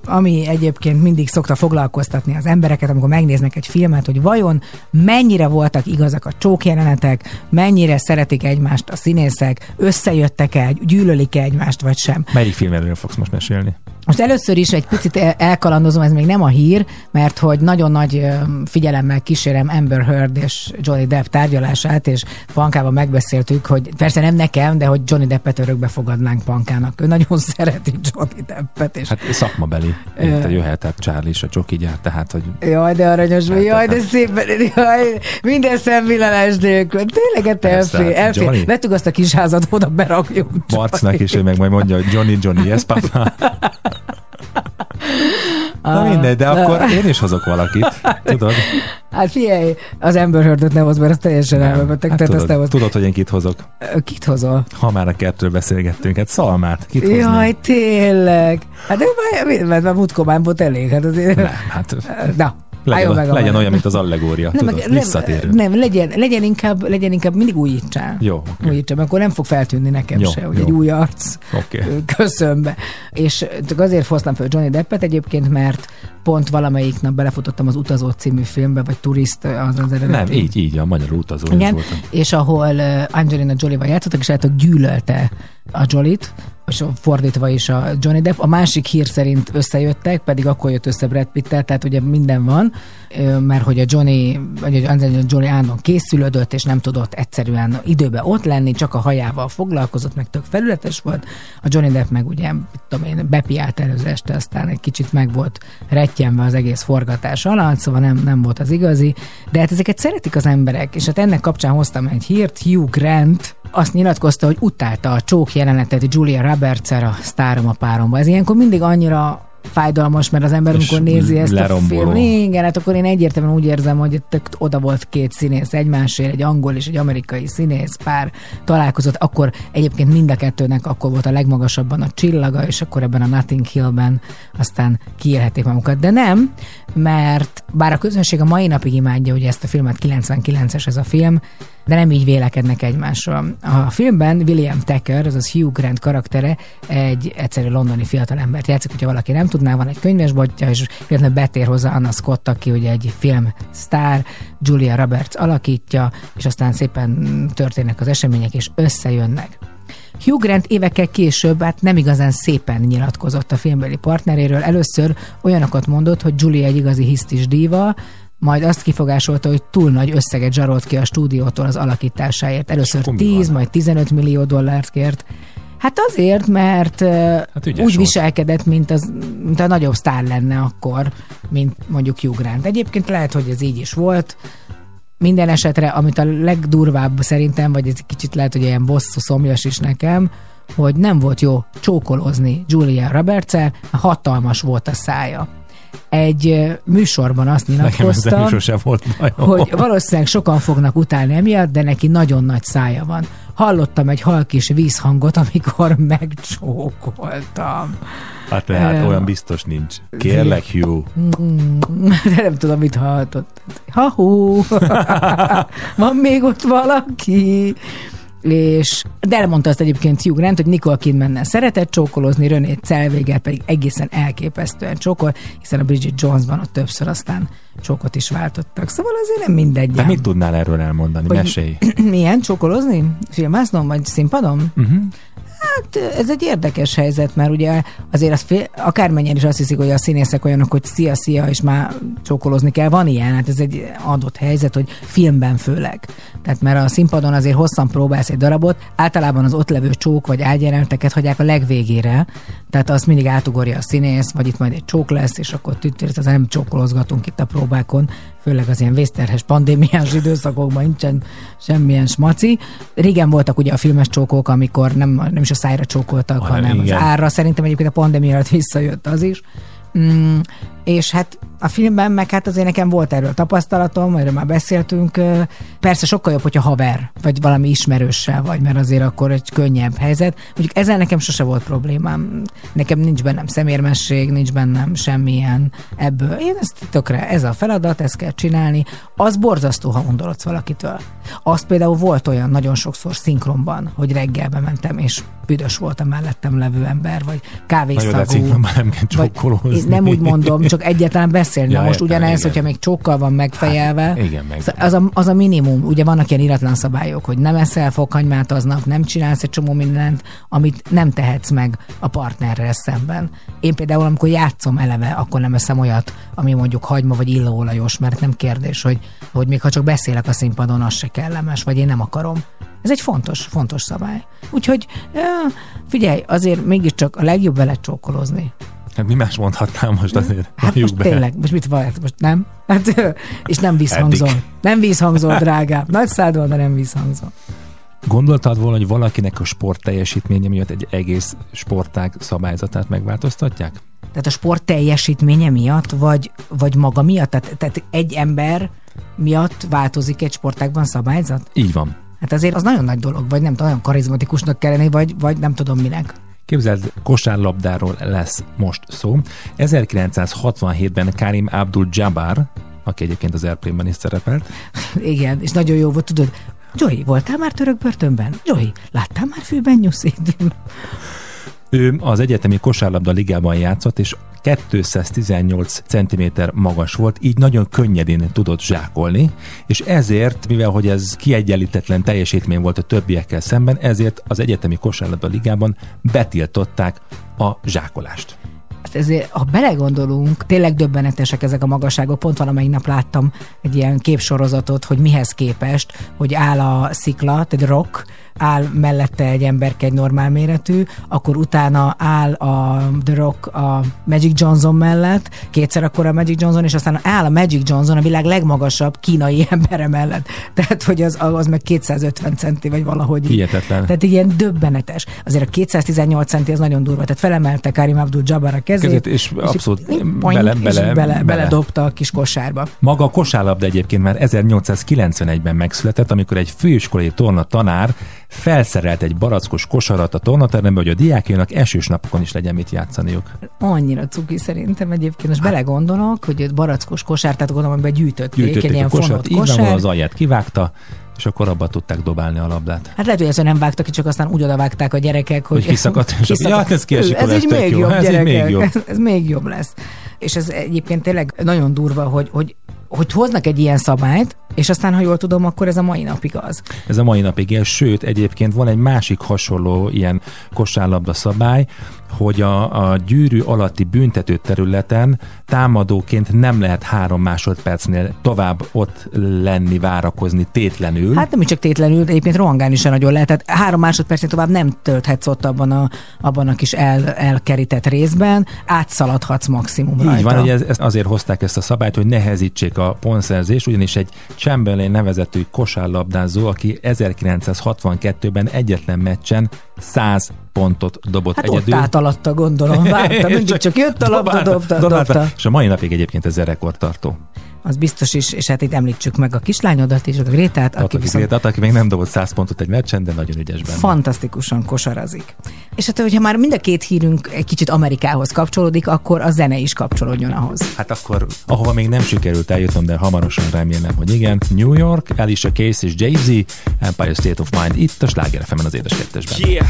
ami egyébként mindig szokta foglalkoztatni az embereket, amikor megnéznek egy filmet, hogy vajon mennyire voltak igazak a csókjelenetek, mennyire szeretik egymást a színészek, összejöttek-e, gyűlölik-e egymást, vagy sem. Melyik filmről fogsz most mesélni? Most először is egy picit el- elkalandozom, ez még nem a hír, mert hogy nagyon nagy ö, figyelemmel kísérem Amber Heard és Johnny Depp tárgyalását, és Pankában megbeszéltük, hogy persze nem nekem, de hogy Johnny Deppet örökbe fogadnánk Pankának. Ő nagyon szereti Johnny Deppet, és Hát szakmabeli. Érte, jöhetett Charlie is a csoki gyár, tehát, hogy Jaj, de aranyos vagy, jaj, de hát- szépen, jaj, minden szemvillanás nélkül. Tényleg, hát Persze, elfér, hát elfér. Johnny. Vettük azt a kis házat, oda berakjuk. Marcnak is, ő meg majd mondja, hogy Johnny, Johnny, yes, papa. Na mindegy, de akkor én is hozok valakit, tudod? Hát figyelj, az Amber Heardot nem hoz, mert az teljesen elmebeteg, hát tehát tudod, tudod, hogy én kit hozok? Kit hozol? Ha már a kettről beszélgettünk, hát Szalmát, kit hozni? Jaj, tényleg. Hát de már, mert már múltkor már volt elég. Hát azért... Nem, hát Na, legyen, a legyen olyan, mint az allegória, nem, tudod, meg- visszatérő. Nem, nem legyen, legyen, inkább, legyen inkább mindig újítsál. Jó, oké. Újítsál, mert akkor nem fog feltűnni nekem Jó, se, hogy jó. egy új arc Oké. köszön be. És csak azért hoztam fel Johnny Deppet egyébként, mert pont valamelyik nap belefutottam az Utazó című filmbe, vagy Turist az az eredeti. Nem, így, így, a magyar utazó Igen, voltam. és ahol Angelina Jolie-val játszottak, és látok gyűlölte a Jolit, és fordítva is a Johnny Depp. A másik hír szerint összejöttek, pedig akkor jött össze Brad pitt tehát ugye minden van, mert hogy a Johnny, vagy a Jolie állandóan készülődött, és nem tudott egyszerűen időben ott lenni, csak a hajával foglalkozott, meg tök felületes volt. A Johnny Depp meg ugye, tudom én, bepiált előző este, aztán egy kicsit meg volt rettyenve az egész forgatás alatt, szóval nem, nem volt az igazi. De hát ezeket szeretik az emberek, és hát ennek kapcsán hoztam egy hírt, Hugh Grant, azt nyilatkozta, hogy utálta a csók jelenetet Julia roberts a sztárom a páromba. Ez ilyenkor mindig annyira fájdalmas, mert az ember, amikor nézi ezt leromboló. a film, igen, hát akkor én egyértelműen úgy érzem, hogy oda volt két színész egymásért, egy angol és egy amerikai színész pár találkozott, akkor egyébként mind a kettőnek akkor volt a legmagasabban a csillaga, és akkor ebben a Notting Hillben aztán kiélhették magukat. De nem, mert bár a közönség a mai napig imádja ugye ezt a filmet, 99-es ez a film, de nem így vélekednek egymásról. A filmben William Tucker, azaz Hugh Grant karaktere egy egyszerű londoni fiatalembert játszik, hogyha valaki nem tudná, van egy könyvesboltja, és illetve betér hozzá Anna Scott, aki ugye egy film sztár, Julia Roberts alakítja, és aztán szépen történnek az események, és összejönnek. Hugh Grant évekkel később hát nem igazán szépen nyilatkozott a filmbeli partneréről. Először olyanokat mondott, hogy Julia egy igazi hisztis díva, majd azt kifogásolta, hogy túl nagy összeget zsarolt ki a stúdiótól az alakításáért. Először akkor mi 10, van? majd 15 millió dollárt kért. Hát azért, mert hát úgy volt. viselkedett, mint, az, mint a nagyobb sztár lenne akkor, mint mondjuk Hugh Grant. Egyébként lehet, hogy ez így is volt. Minden esetre, amit a legdurvább szerintem, vagy ez egy kicsit lehet, hogy ilyen bosszú szomjas is nekem, hogy nem volt jó csókolózni Julia roberts hatalmas volt a szája. Egy műsorban azt Nekem nyilatkozta, volt bajom. hogy valószínűleg sokan fognak utálni emiatt, de neki nagyon nagy szája van. Hallottam egy halkis vízhangot, amikor megcsókoltam. Hát tehát Ö, olyan biztos nincs. Kérlek, Hugh. De nem tudom, mit hallhatott. Ha-hú! Van még ott valaki? És, de elmondta azt egyébként Hugh Grant, hogy Nicole Kidmannel szeretett csókolózni, René Zellweger pedig egészen elképesztően csókol, hiszen a Bridget Jonesban ott többször aztán csókot is váltottak. Szóval azért nem mindegy. Hát mit tudnál erről elmondani? Hogy- Mesélj. Milyen csókolózni? Filmáznom vagy színpadon? Uh-huh. Hát ez egy érdekes helyzet, mert ugye azért az fél, akármennyien is azt hiszik, hogy a színészek olyanok, hogy szia, szia, és már csókolózni kell. Van ilyen, hát ez egy adott helyzet, hogy filmben főleg. Tehát mert a színpadon azért hosszan próbálsz egy darabot, általában az ott levő csók vagy ágyjeleneteket hagyják a legvégére, tehát azt mindig átugorja a színész, vagy itt majd egy csók lesz, és akkor tüttérsz, az nem csókolozgatunk itt a próbákon, főleg az ilyen vészterhes pandémiás időszakokban nincsen semmilyen smaci. Régen voltak ugye a filmes csókok, amikor nem, nem is a szájra csókoltak, Hanem hanem az árra. Szerintem egyébként a pandémia alatt visszajött az is. Mm, és hát a filmben meg hát azért nekem volt erről tapasztalatom, erről már beszéltünk. Persze sokkal jobb, hogyha haver, vagy valami ismerőssel vagy, mert azért akkor egy könnyebb helyzet. Mondjuk ezzel nekem sose volt problémám. Nekem nincs bennem szemérmesség, nincs bennem semmilyen ebből. Én ezt tökre, ez a feladat, ezt kell csinálni. Az borzasztó, ha undorodsz valakitől. Azt például volt olyan nagyon sokszor szinkronban, hogy reggelbe mentem, és büdös volt a mellettem levő ember, vagy Nagyon kávészagú. kell Vagy, nem úgy mondom, csak egyáltalán beszélni. Ja, Ja, most értem, ugyanez, igen. hogyha még csókkal van megfejelve. Hát, igen, meg- Szóval Az a, az a minimum. Ugye vannak ilyen iratlan szabályok, hogy nem eszel fokhagymát aznap, nem csinálsz egy csomó mindent, amit nem tehetsz meg a partnerrel szemben. Én például, amikor játszom eleve, akkor nem eszem olyat, ami mondjuk hagyma vagy illóolajos, mert nem kérdés, hogy, hogy még ha csak beszélek a színpadon, az se kellemes, vagy én nem akarom. Ez egy fontos, fontos szabály. Úgyhogy figyelj, azért mégiscsak a legjobb vele csókolózni. Hát mi más mondhatnám most azért? Hát most tényleg, most mit van, most nem? Hát, és nem vízhangzol. Eddig. Nem vízhangzol, drágám. Nagy szád van, de nem vízhangzol. Gondoltad volna, hogy valakinek a sport teljesítménye miatt egy egész sportág szabályzatát megváltoztatják? Tehát a sport teljesítménye miatt, vagy, vagy maga miatt? Tehát, tehát egy ember miatt változik egy sportágban szabályzat? Így van. Hát azért az nagyon nagy dolog, vagy nem tudom, nagyon karizmatikusnak kell lenni, vagy, vagy nem tudom minek. Képzeld, kosárlabdáról lesz most szó. 1967-ben Karim Abdul-Jabbar, aki egyébként az Airplane-ben is szerepelt, Igen, és nagyon jó volt, tudod, Joey, voltál már török börtönben? Joey, láttál már fülben nyuszít? Ő az egyetemi kosárlabda ligában játszott, és 218 cm magas volt, így nagyon könnyedén tudott zsákolni, és ezért, mivel hogy ez kiegyenlítetlen teljesítmény volt a többiekkel szemben, ezért az egyetemi kosárlabda ligában betiltották a zsákolást. Hát ezért, ha belegondolunk, tényleg döbbenetesek ezek a magasságok. Pont valamelyik nap láttam egy ilyen képsorozatot, hogy mihez képest, hogy áll a szikla, tehát rock, áll mellette egy emberke egy normál méretű, akkor utána áll a The Rock a Magic Johnson mellett, kétszer akkor a Magic Johnson, és aztán áll a Magic Johnson a világ legmagasabb kínai embere mellett. Tehát, hogy az, az meg 250 centi, vagy valahogy. Hihetetlen. Tehát ilyen döbbenetes. Azért a 218 centi az nagyon durva. Tehát felemelte Karim Abdul-Jabbar a kezét, Kezét, és abszolút poink, bele- és bele- bele, bele. beledobta a kis kosárba. Maga a kosárlabda egyébként már 1891-ben megszületett, amikor egy főiskolai torna tanár felszerelt egy barackos kosarat a tornaterembe, hogy a diákjainak esős napokon is legyen mit játszaniuk. Annyira cuki szerintem egyébként. Most belegondolok, hogy egy barackos kosár, tehát gondolom, amiben gyűjtötték, egy Gyűjtötték a ilyen kosart, fonott így van, kosár. az alját kivágta, és akkor abba tudták dobálni a labdát. Hát lehet, hogy ezt nem vágtak ki, csak aztán úgy odavágták a gyerekek, hogy... Hogy kiszakadt, és akkor, ja, hát ez kiesik, ez így ez tök még jó, jobb, ez így gyerekek. még jobb. Ez, ez még jobb lesz. És ez egyébként tényleg nagyon durva, hogy, hogy hogy hoznak egy ilyen szabályt, és aztán, ha jól tudom, akkor ez a mai napig az. Ez a mai napig él, sőt, egyébként van egy másik hasonló ilyen kosárlabda szabály, hogy a, a gyűrű alatti büntető területen támadóként nem lehet három másodpercnél tovább ott lenni, várakozni tétlenül. Hát nem is csak tétlenül, egyébként rohangálni sem nagyon lehet. Tehát három másodpercnél tovább nem tölthetsz ott abban a, abban a kis el, elkerített részben, átszaladhatsz maximum Így rajta. van, hogy ez, ez azért hozták ezt a szabályt, hogy nehezítsék a pontszerzést, ugyanis egy Chamberlain nevezetű kosárlabdázó, aki 1962-ben egyetlen meccsen 100 pontot dobott Hát egyedül. ott állt alatta, gondolom, várta, mindig csak jött a labda, dobta, dobálta. dobta. És a mai napig egyébként ez rekordtartó. Az biztos is, és hát itt említsük meg a kislányodat és a Grétát, aki Aki, viszont viszont... aki még nem dobott 100 pontot egy meccsen, de nagyon ügyes benne. fantasztikusan kosarazik. És hát, hogyha már mind a két hírünk egy kicsit Amerikához kapcsolódik, akkor a zene is kapcsolódjon ahhoz. Hát akkor, ahova még nem sikerült eljutnom, de hamarosan remélem, hogy igen. New York, Alicia Keys és Jay-Z, Empire State of Mind, itt a Sláger fm az édes kettesben. Yeah,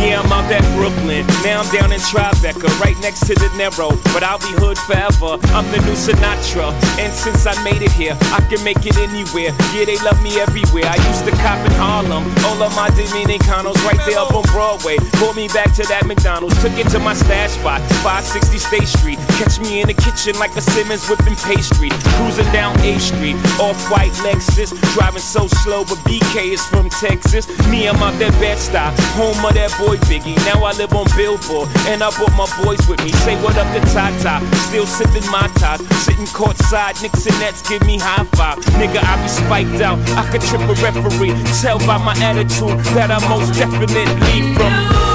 yeah, I'm out at Brooklyn. Now I'm down in Tribeca, right next to the Narrow. But I'll be hood forever. I'm the new Sinatra. And since I made it here, I can make it anywhere. Yeah, they love me everywhere. I used to cop in Harlem. All of my Dominicanos right there up on Broadway. Pulled me back to that McDonald's. Took it to my stash spot, 560 State Street. Catch me in the kitchen like a Simmons whipping pastry. Cruising down A Street, off-white Lexus. Driving so slow, but BK is from Texas. Me, I'm out that Bed-Stuy, home of that boy Biggie. Now I live on Billboard, and I brought my boys with me. Say what up to Tata, still sipping my top. Sitting courtside, Knicks and Nets give me high five. Nigga, I be spiked out, I could trip a referee. Tell by my attitude that I most definitely from.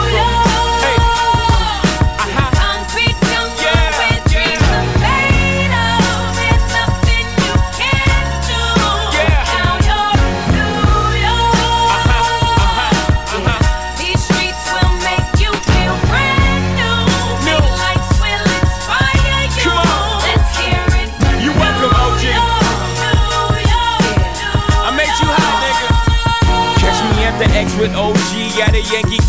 A Yankee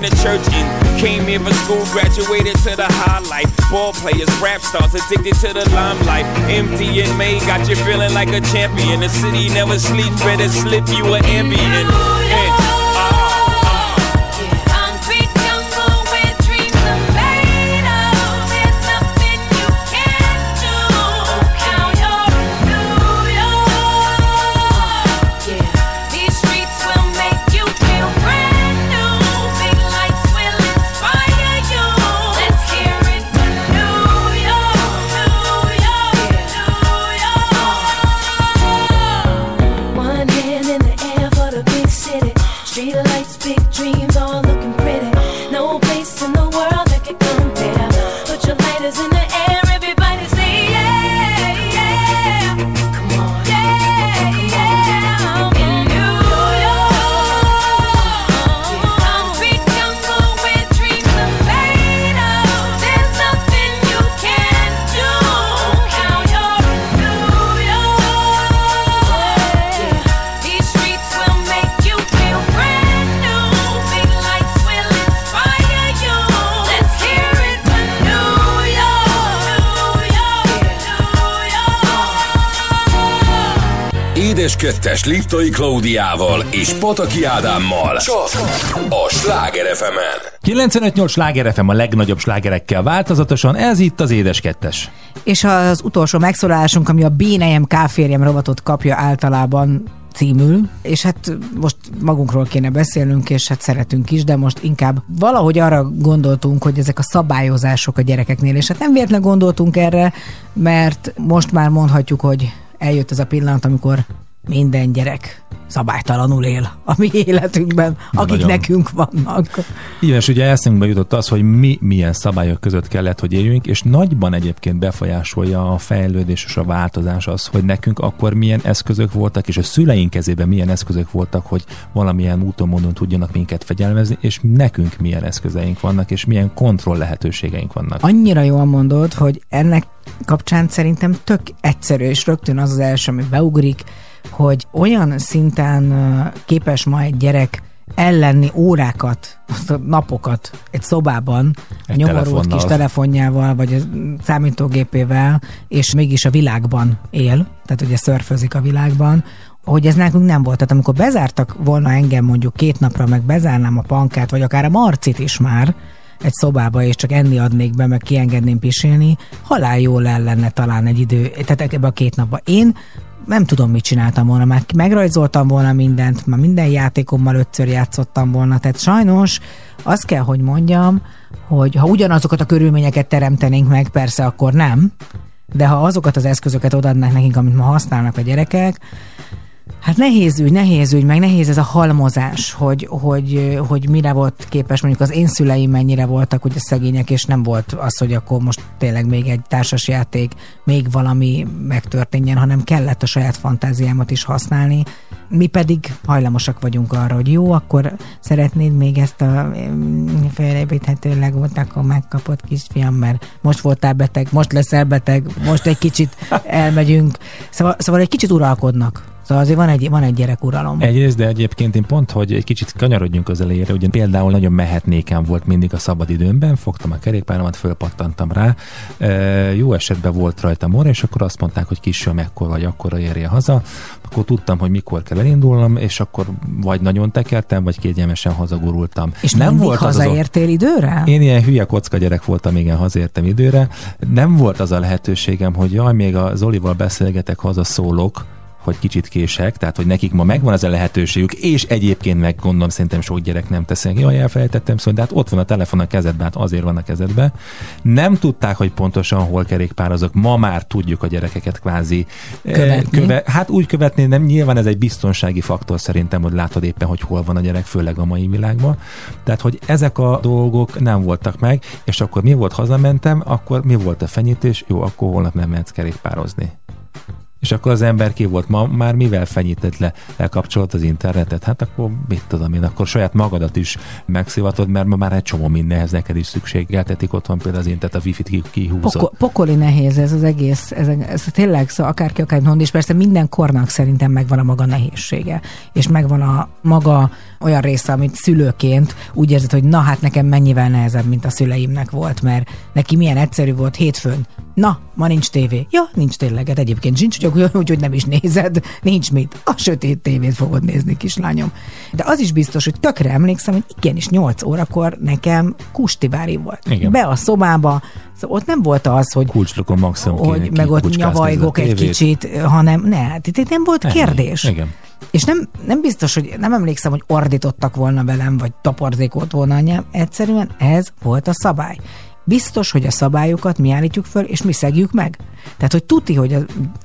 the church and Came here for school, graduated to the highlight. Ball players, rap stars, addicted to the limelight. Empty and May got you feeling like a champion. The city never sleeps, better slip you an ambient. 2-es Liptai Klaudiával és Pataki Ádámmal. Csak a Sláger fm 95-8 Sláger FM a legnagyobb slágerekkel változatosan, ez itt az Édes Kettes. És az utolsó megszólásunk ami a Bénejem Káférjem rovatot kapja általában címül, és hát most magunkról kéne beszélnünk, és hát szeretünk is, de most inkább valahogy arra gondoltunk, hogy ezek a szabályozások a gyerekeknél, és hát nem véletlen gondoltunk erre, mert most már mondhatjuk, hogy eljött ez a pillanat, amikor minden gyerek szabálytalanul él a mi életünkben, akik Nagyon. nekünk vannak. Igen, és ugye eszünkbe jutott az, hogy mi milyen szabályok között kellett, hogy éljünk, és nagyban egyébként befolyásolja a fejlődés és a változás az, hogy nekünk akkor milyen eszközök voltak, és a szüleink kezében milyen eszközök voltak, hogy valamilyen úton, módon tudjanak minket fegyelmezni, és nekünk milyen eszközeink vannak, és milyen kontroll lehetőségeink vannak. Annyira jól mondod, hogy ennek kapcsán szerintem tök egyszerű, és rögtön az az első, ami beugrik, hogy olyan szinten képes ma egy gyerek ellenni órákat, napokat egy szobában, Egy egy nyomorult telefonnal. kis telefonjával, vagy a számítógépével, és mégis a világban él, tehát ugye szörfözik a világban, hogy ez nekünk nem volt. Tehát amikor bezártak volna engem mondjuk két napra, meg bezárnám a pankát, vagy akár a marcit is már, egy szobába, és csak enni adnék be, meg kiengedném pisilni, halál jól el lenne talán egy idő, tehát ebbe a két napba. Én nem tudom, mit csináltam volna, már megrajzoltam volna mindent, már minden játékommal ötször játszottam volna, tehát sajnos azt kell, hogy mondjam, hogy ha ugyanazokat a körülményeket teremtenénk meg, persze akkor nem, de ha azokat az eszközöket odaadnák nekünk, amit ma használnak a gyerekek, Hát nehéz ügy, nehéz ügy, meg nehéz ez a halmozás, hogy, hogy, hogy mire volt képes, mondjuk az én szüleim mennyire voltak ugye szegények, és nem volt az, hogy akkor most tényleg még egy társasjáték, még valami megtörténjen, hanem kellett a saját fantáziámat is használni. Mi pedig hajlamosak vagyunk arra, hogy jó, akkor szeretnéd még ezt a mm, felépíthető legót, akkor megkapod kisfiam, mert most voltál beteg, most leszel beteg, most egy kicsit elmegyünk. Szóval, szóval egy kicsit uralkodnak. Szóval azért van egy, van egy gyerekuralom. Egyrészt, de egyébként én pont, hogy egy kicsit kanyarodjunk az elejére, ugye például nagyon mehetnékem volt mindig a szabadidőmben, fogtam a kerékpáromat, fölpattantam rá, e, jó esetben volt rajta mor, és akkor azt mondták, hogy kisöm, mekkor vagy akkora érje haza, akkor tudtam, hogy mikor kell elindulnom, és akkor vagy nagyon tekertem, vagy kényelmesen hazagurultam. És nem volt az az hazaértél időre? Én ilyen hülye kocka gyerek voltam, igen, hazértem időre. Nem volt az a lehetőségem, hogy jaj, még a Zolival beszélgetek, haza szólok, hogy kicsit kések, tehát hogy nekik ma megvan ez a lehetőségük, és egyébként meg gondolom szerintem sok gyerek nem teszik, jaj, elfelejtettem szólni, de hát ott van a telefon a kezedben, hát azért van a kezedben. Nem tudták, hogy pontosan hol kerékpározok. Ma már tudjuk a gyerekeket kvázi eh, Követni. Köve, hát úgy követni, nem nyilván ez egy biztonsági faktor szerintem, hogy látod éppen, hogy hol van a gyerek, főleg a mai világban. Tehát, hogy ezek a dolgok nem voltak meg, és akkor mi volt, hazamentem, akkor mi volt a fenyítés? Jó, akkor holnap nem mehetsz kerékpározni. És akkor az ember ki volt ma, már mivel fenyített le, lekapcsolt az internetet? Hát akkor mit tudom én, akkor saját magadat is megszivatod, mert ma már egy csomó mindenhez neked is szükségeltetik, ott van például az internet, a wifi-t ki- kihúzod. Poko, pokoli nehéz ez az egész, ez, ez tényleg szó, akárki akár mond, és persze minden kornak szerintem megvan a maga nehézsége, és megvan a maga olyan része, amit szülőként úgy érzed, hogy na hát nekem mennyivel nehezebb, mint a szüleimnek volt, mert neki milyen egyszerű volt hétfőn. Na, ma nincs tévé. Ja, nincs tényleg, hát egyébként sincs, úgyhogy nem is nézed, nincs mit. A sötét tévét fogod nézni, kislányom. De az is biztos, hogy tökre emlékszem, hogy igenis 8 órakor nekem kustivári volt. Igen. Be a szobába, szóval ott nem volt az, hogy Kulcslukon maximum hogy kéne meg ott nyavajgok egy kicsit, hanem ne, hát itt, nem volt Ennyi. kérdés. Igen. És nem, nem biztos, hogy nem emlékszem, hogy ordítottak volna velem, vagy taporzékolt volna anyám. Egyszerűen ez volt a szabály. Biztos, hogy a szabályokat mi állítjuk föl, és mi szegjük meg. Tehát, hogy tuti, hogy a,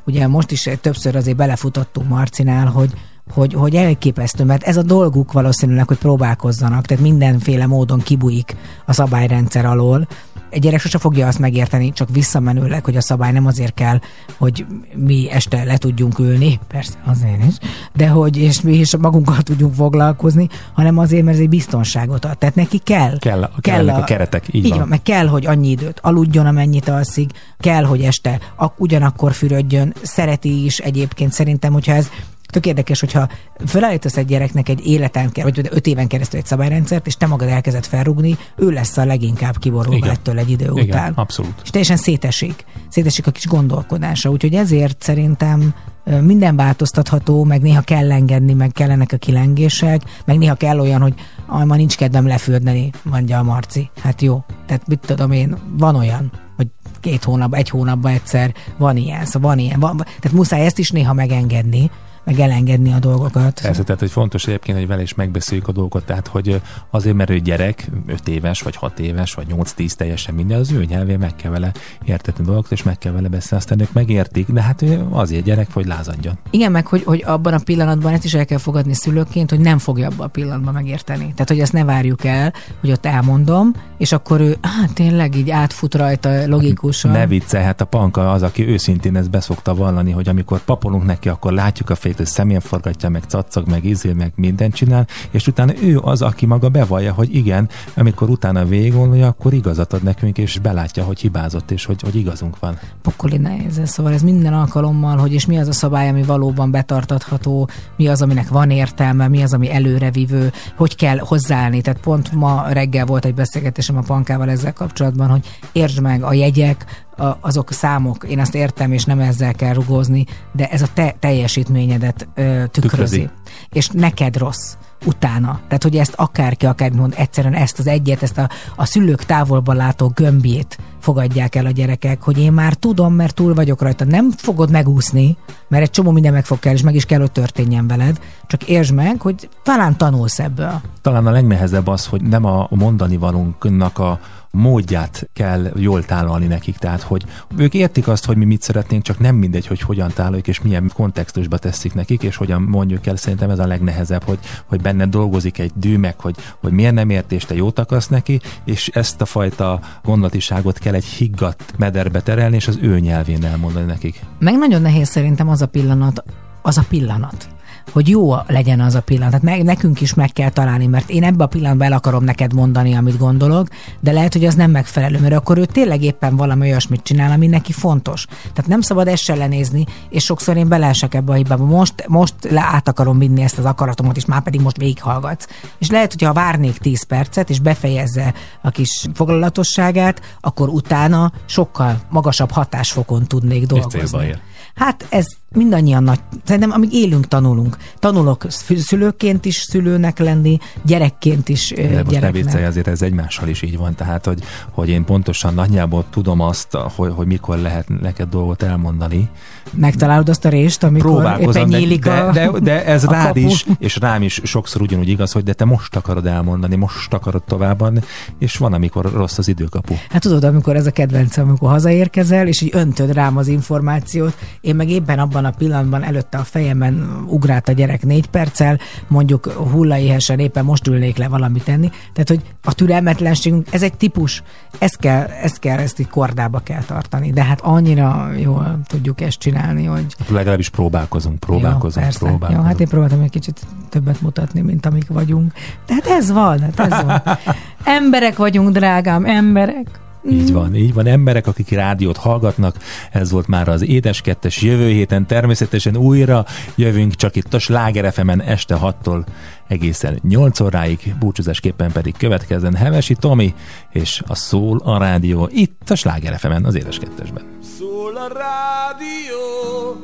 ugye most is többször azért belefutottunk Marcinál, hogy hogy, hogy elképesztő, mert ez a dolguk valószínűleg, hogy próbálkozzanak, tehát mindenféle módon kibújik a szabályrendszer alól. Egy gyerek sose fogja azt megérteni, csak visszamenőleg, hogy a szabály nem azért kell, hogy mi este le tudjunk ülni, persze azért is, de hogy és mi is magunkkal tudjunk foglalkozni, hanem azért, mert ez egy biztonságot ad. Tehát neki kell. Kell, kellenek a keretek, így, így van. van. Meg kell, hogy annyi időt aludjon, amennyit alszik, kell, hogy este ak- ugyanakkor fürödjön, szereti is egyébként szerintem, hogyha ez Tök érdekes, hogyha felállítasz egy gyereknek egy életen, ke- vagy öt éven keresztül egy szabályrendszert, és te magad elkezded felrugni, ő lesz a leginkább kiborulva ettől egy idő Igen, után. abszolút. És teljesen szétesik. Szétesik a kis gondolkodása. Úgyhogy ezért szerintem minden változtatható, meg néha kell engedni, meg kellenek a kilengések, meg néha kell olyan, hogy aj, ma nincs kedvem lefürdeni, mondja a Marci. Hát jó. Tehát mit tudom én, van olyan, hogy két hónap, egy hónapban egyszer van ilyen, szóval van ilyen. Van, tehát muszáj ezt is néha megengedni, meg elengedni a dolgokat. Persze, tehát hogy fontos egyébként, hogy vele is megbeszéljük a dolgokat, tehát hogy azért, mert ő gyerek, 5 éves, vagy 6 éves, vagy 8-10 teljesen minden, az ő nyelvén meg kell vele értetni dolgokat, és meg kell vele beszélni, aztán ők megértik, de hát ő azért gyerek, hogy lázadjon. Igen, meg hogy, hogy abban a pillanatban ezt is el kell fogadni szülőként, hogy nem fogja abban a pillanatban megérteni. Tehát, hogy ezt ne várjuk el, hogy ott elmondom, és akkor ő, hát tényleg így átfut rajta logikusan. Ne viccelj, hát a panka az, aki őszintén ezt beszokta vallani, hogy amikor papolunk neki, akkor látjuk a fejét, hogy szemén forgatja, meg caccag, meg izél, meg mindent csinál, és utána ő az, aki maga bevallja, hogy igen, amikor utána végig gondolja, akkor igazat ad nekünk, és belátja, hogy hibázott, és hogy, hogy igazunk van. pokoli nehéz szóval ez minden alkalommal, hogy és mi az a szabály, ami valóban betartatható, mi az, aminek van értelme, mi az, ami előrevívő, hogy kell hozzáállni. Tehát pont ma reggel volt egy beszélgetésem a Pankával ezzel kapcsolatban, hogy értsd meg a jegyek, a- azok számok, én azt értem, és nem ezzel kell rugózni, de ez a te teljesítményedet ö, tükrözi. Tükrözi. És neked rossz utána. Tehát, hogy ezt akárki, akár mond, egyszerűen ezt az egyet, ezt a, a szülők távolban látó gömbjét fogadják el a gyerekek, hogy én már tudom, mert túl vagyok rajta. Nem fogod megúszni, mert egy csomó minden meg fog kell, és meg is kell, hogy történjen veled. Csak értsd meg, hogy talán tanulsz ebből. Talán a legnehezebb az, hogy nem a mondani valónknak a módját kell jól tálalni nekik, tehát hogy ők értik azt, hogy mi mit szeretnénk, csak nem mindegy, hogy hogyan tálaljuk és milyen kontextusba teszik nekik, és hogyan mondjuk el, szerintem ez a legnehezebb, hogy, hogy benne dolgozik egy dű meg, hogy, hogy milyen nem ért, és te jót akarsz neki, és ezt a fajta gondolatiságot kell egy higgadt mederbe terelni, és az ő nyelvén elmondani nekik. Meg nagyon nehéz szerintem az a pillanat, az a pillanat, hogy jó legyen az a pillanat. Tehát meg, nekünk is meg kell találni, mert én ebbe a pillanatban el akarom neked mondani, amit gondolok, de lehet, hogy az nem megfelelő, mert akkor ő tényleg éppen valami olyasmit csinál, ami neki fontos. Tehát nem szabad ezt se lenézni, és sokszor én beleesek ebbe a hibába. Most, most le át akarom vinni ezt az akaratomat, és már pedig most végighallgatsz. És lehet, hogy ha várnék 10 percet, és befejezze a kis foglalatosságát, akkor utána sokkal magasabb hatásfokon tudnék dolgozni. célba ér. Hát ez mindannyian nagy, szerintem amíg élünk, tanulunk. Tanulok szü- szülőként is szülőnek lenni, gyerekként is De most ne gyereknek. viccelj, azért ez egymással is így van. Tehát, hogy, hogy én pontosan nagyjából tudom azt, hogy, hogy mikor lehet neked dolgot elmondani. Megtalálod azt a rést, amikor éppen de, nyílik de, a, de, de ez a rád kapu. is, és rám is sokszor ugyanúgy igaz, hogy de te most akarod elmondani, most akarod továbbadni, és van, amikor rossz az időkapu. Hát tudod, amikor ez a kedvencem, amikor hazaérkezel, és így öntöd rám az információt, én meg éppen abban a pillanatban előtte a fejemben ugrált a gyerek négy perccel, mondjuk hullaéhesen éppen most ülnék le valamit tenni. Tehát, hogy a türelmetlenségünk, ez egy típus, ezt kell, ezt kell, ezt így kordába kell tartani. De hát annyira jól tudjuk ezt csinálni, hogy Legalábbis próbálkozunk, próbálkozunk, jó, persze. próbálkozunk. Jó, hát én próbáltam egy kicsit többet mutatni, mint amik vagyunk. De hát ez van, hát ez van. Emberek vagyunk, drágám, emberek. Így van, így van. Emberek, akik rádiót hallgatnak, ez volt már az Édes Kettes. Jövő héten természetesen újra jövünk, csak itt a Sláger FM-en este 6-tól egészen 8 óráig, búcsúzásképpen pedig következzen Hevesi Tomi és a Szól a Rádió itt a Sláger FM-en, az Édes Kettesben. Szól a rádió,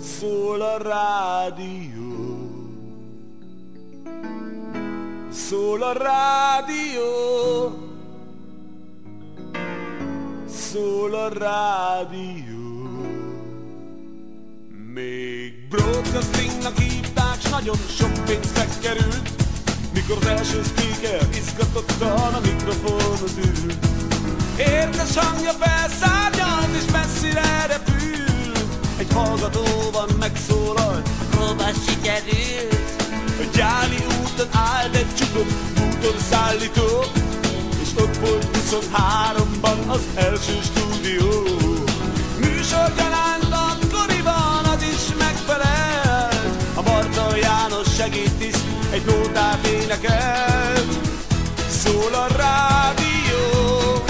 szól a rádió, szól a rádió, szól a rádió. Még broadcastingnak hívták, s nagyon sok pénzbe került, mikor az első speaker izgatottan a mikrofonhoz ült. Értes hangja felszárnyalt és messzire repül Egy hallgatóban megszólalt, próbál sikerült A gyári úton állt csukott úton szállító És ott volt 23-ban az első stúdió. Műsor gyanánt akkoriban az is megfelelt A Marca János segédtiszt egy nótát énekelt. Szól a rádió.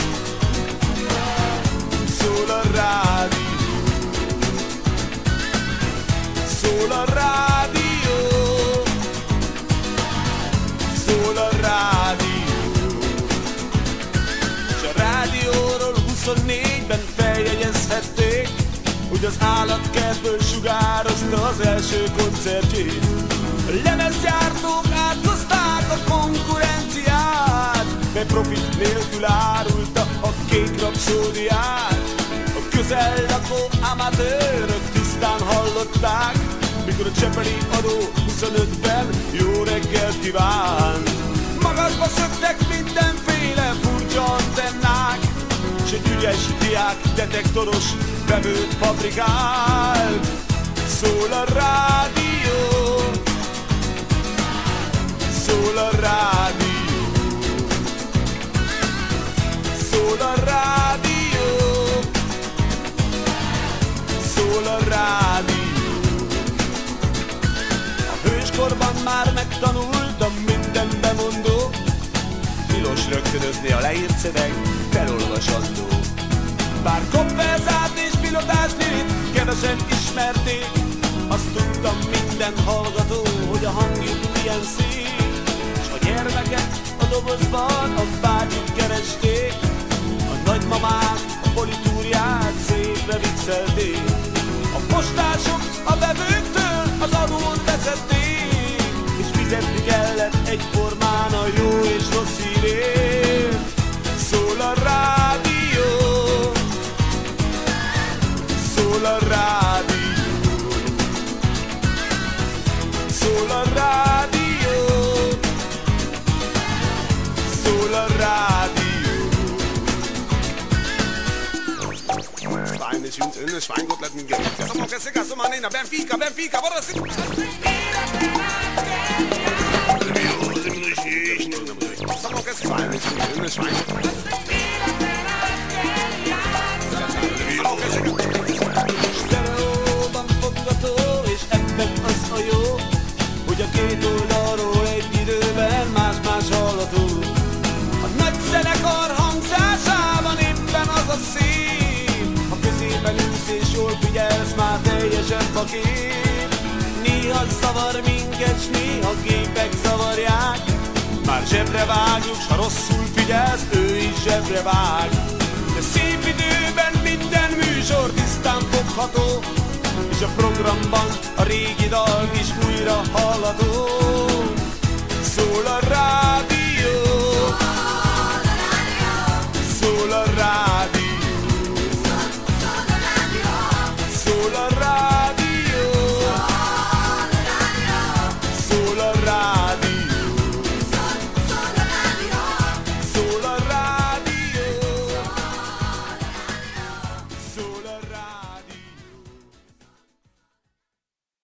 Szól a rádió. Szól a rádió Szól a rádió. S a rádióról 24-ben feljegyezhették Hogy az állatkertből sugározta az első koncertjét. Lemezgyártók áthozták a konkurenciát De profit nélkül árulta a kék rapszódiát A közel lakó amatőrök tisztán hallották Mikor a Csepeli adó 25-ben jó reggelt kívánt Magasba szöktek mindenféle furcsa antennák S egy ügyes diák detektoros bevőt fabrikált Szól a rádió. Szól a rádió. Szól a rádió. Szól a rádió A hőskorban már megtanultam minden bemondó. Tilos rögtönözni a leírt szöveg felolvasandó. Bár konverzát és pilotásnit kevesen ismerték Azt tudtam minden hallgató, hogy a hangjuk ilyen szép. S a gyermeket a dobozban a bátyit keresték A nagymamák a politúriát szépre vixelték A postások a vevőktől az És fizetni kellett egyformán a jó és rossz hírért. Szól a rádió. Szól a rádió. Szól a rádió. Szól a rádió. Schweine, ich wünsche Ihnen Schweinkotelett mit Gericht. Das ist doch ganz egal, so mal nehmen. Benfica, Benfica, was ich. Sztereóban fogható, és ebben az a jó, hogy a két oldalról egy időben más-más hallható. A nagy zenekar hangzásában éppen az a szép, ha középen ülsz és jól figyelsz, már teljesen fakép. Néha zavar minket, s néha gépek zavarják, már zsebre vágjuk, s ha rosszul figyelsz, ő is zsebre vág. De szép időben minden műsor tisztán fogható, és a programban a régi dal is újra hallható. Szól a rádió,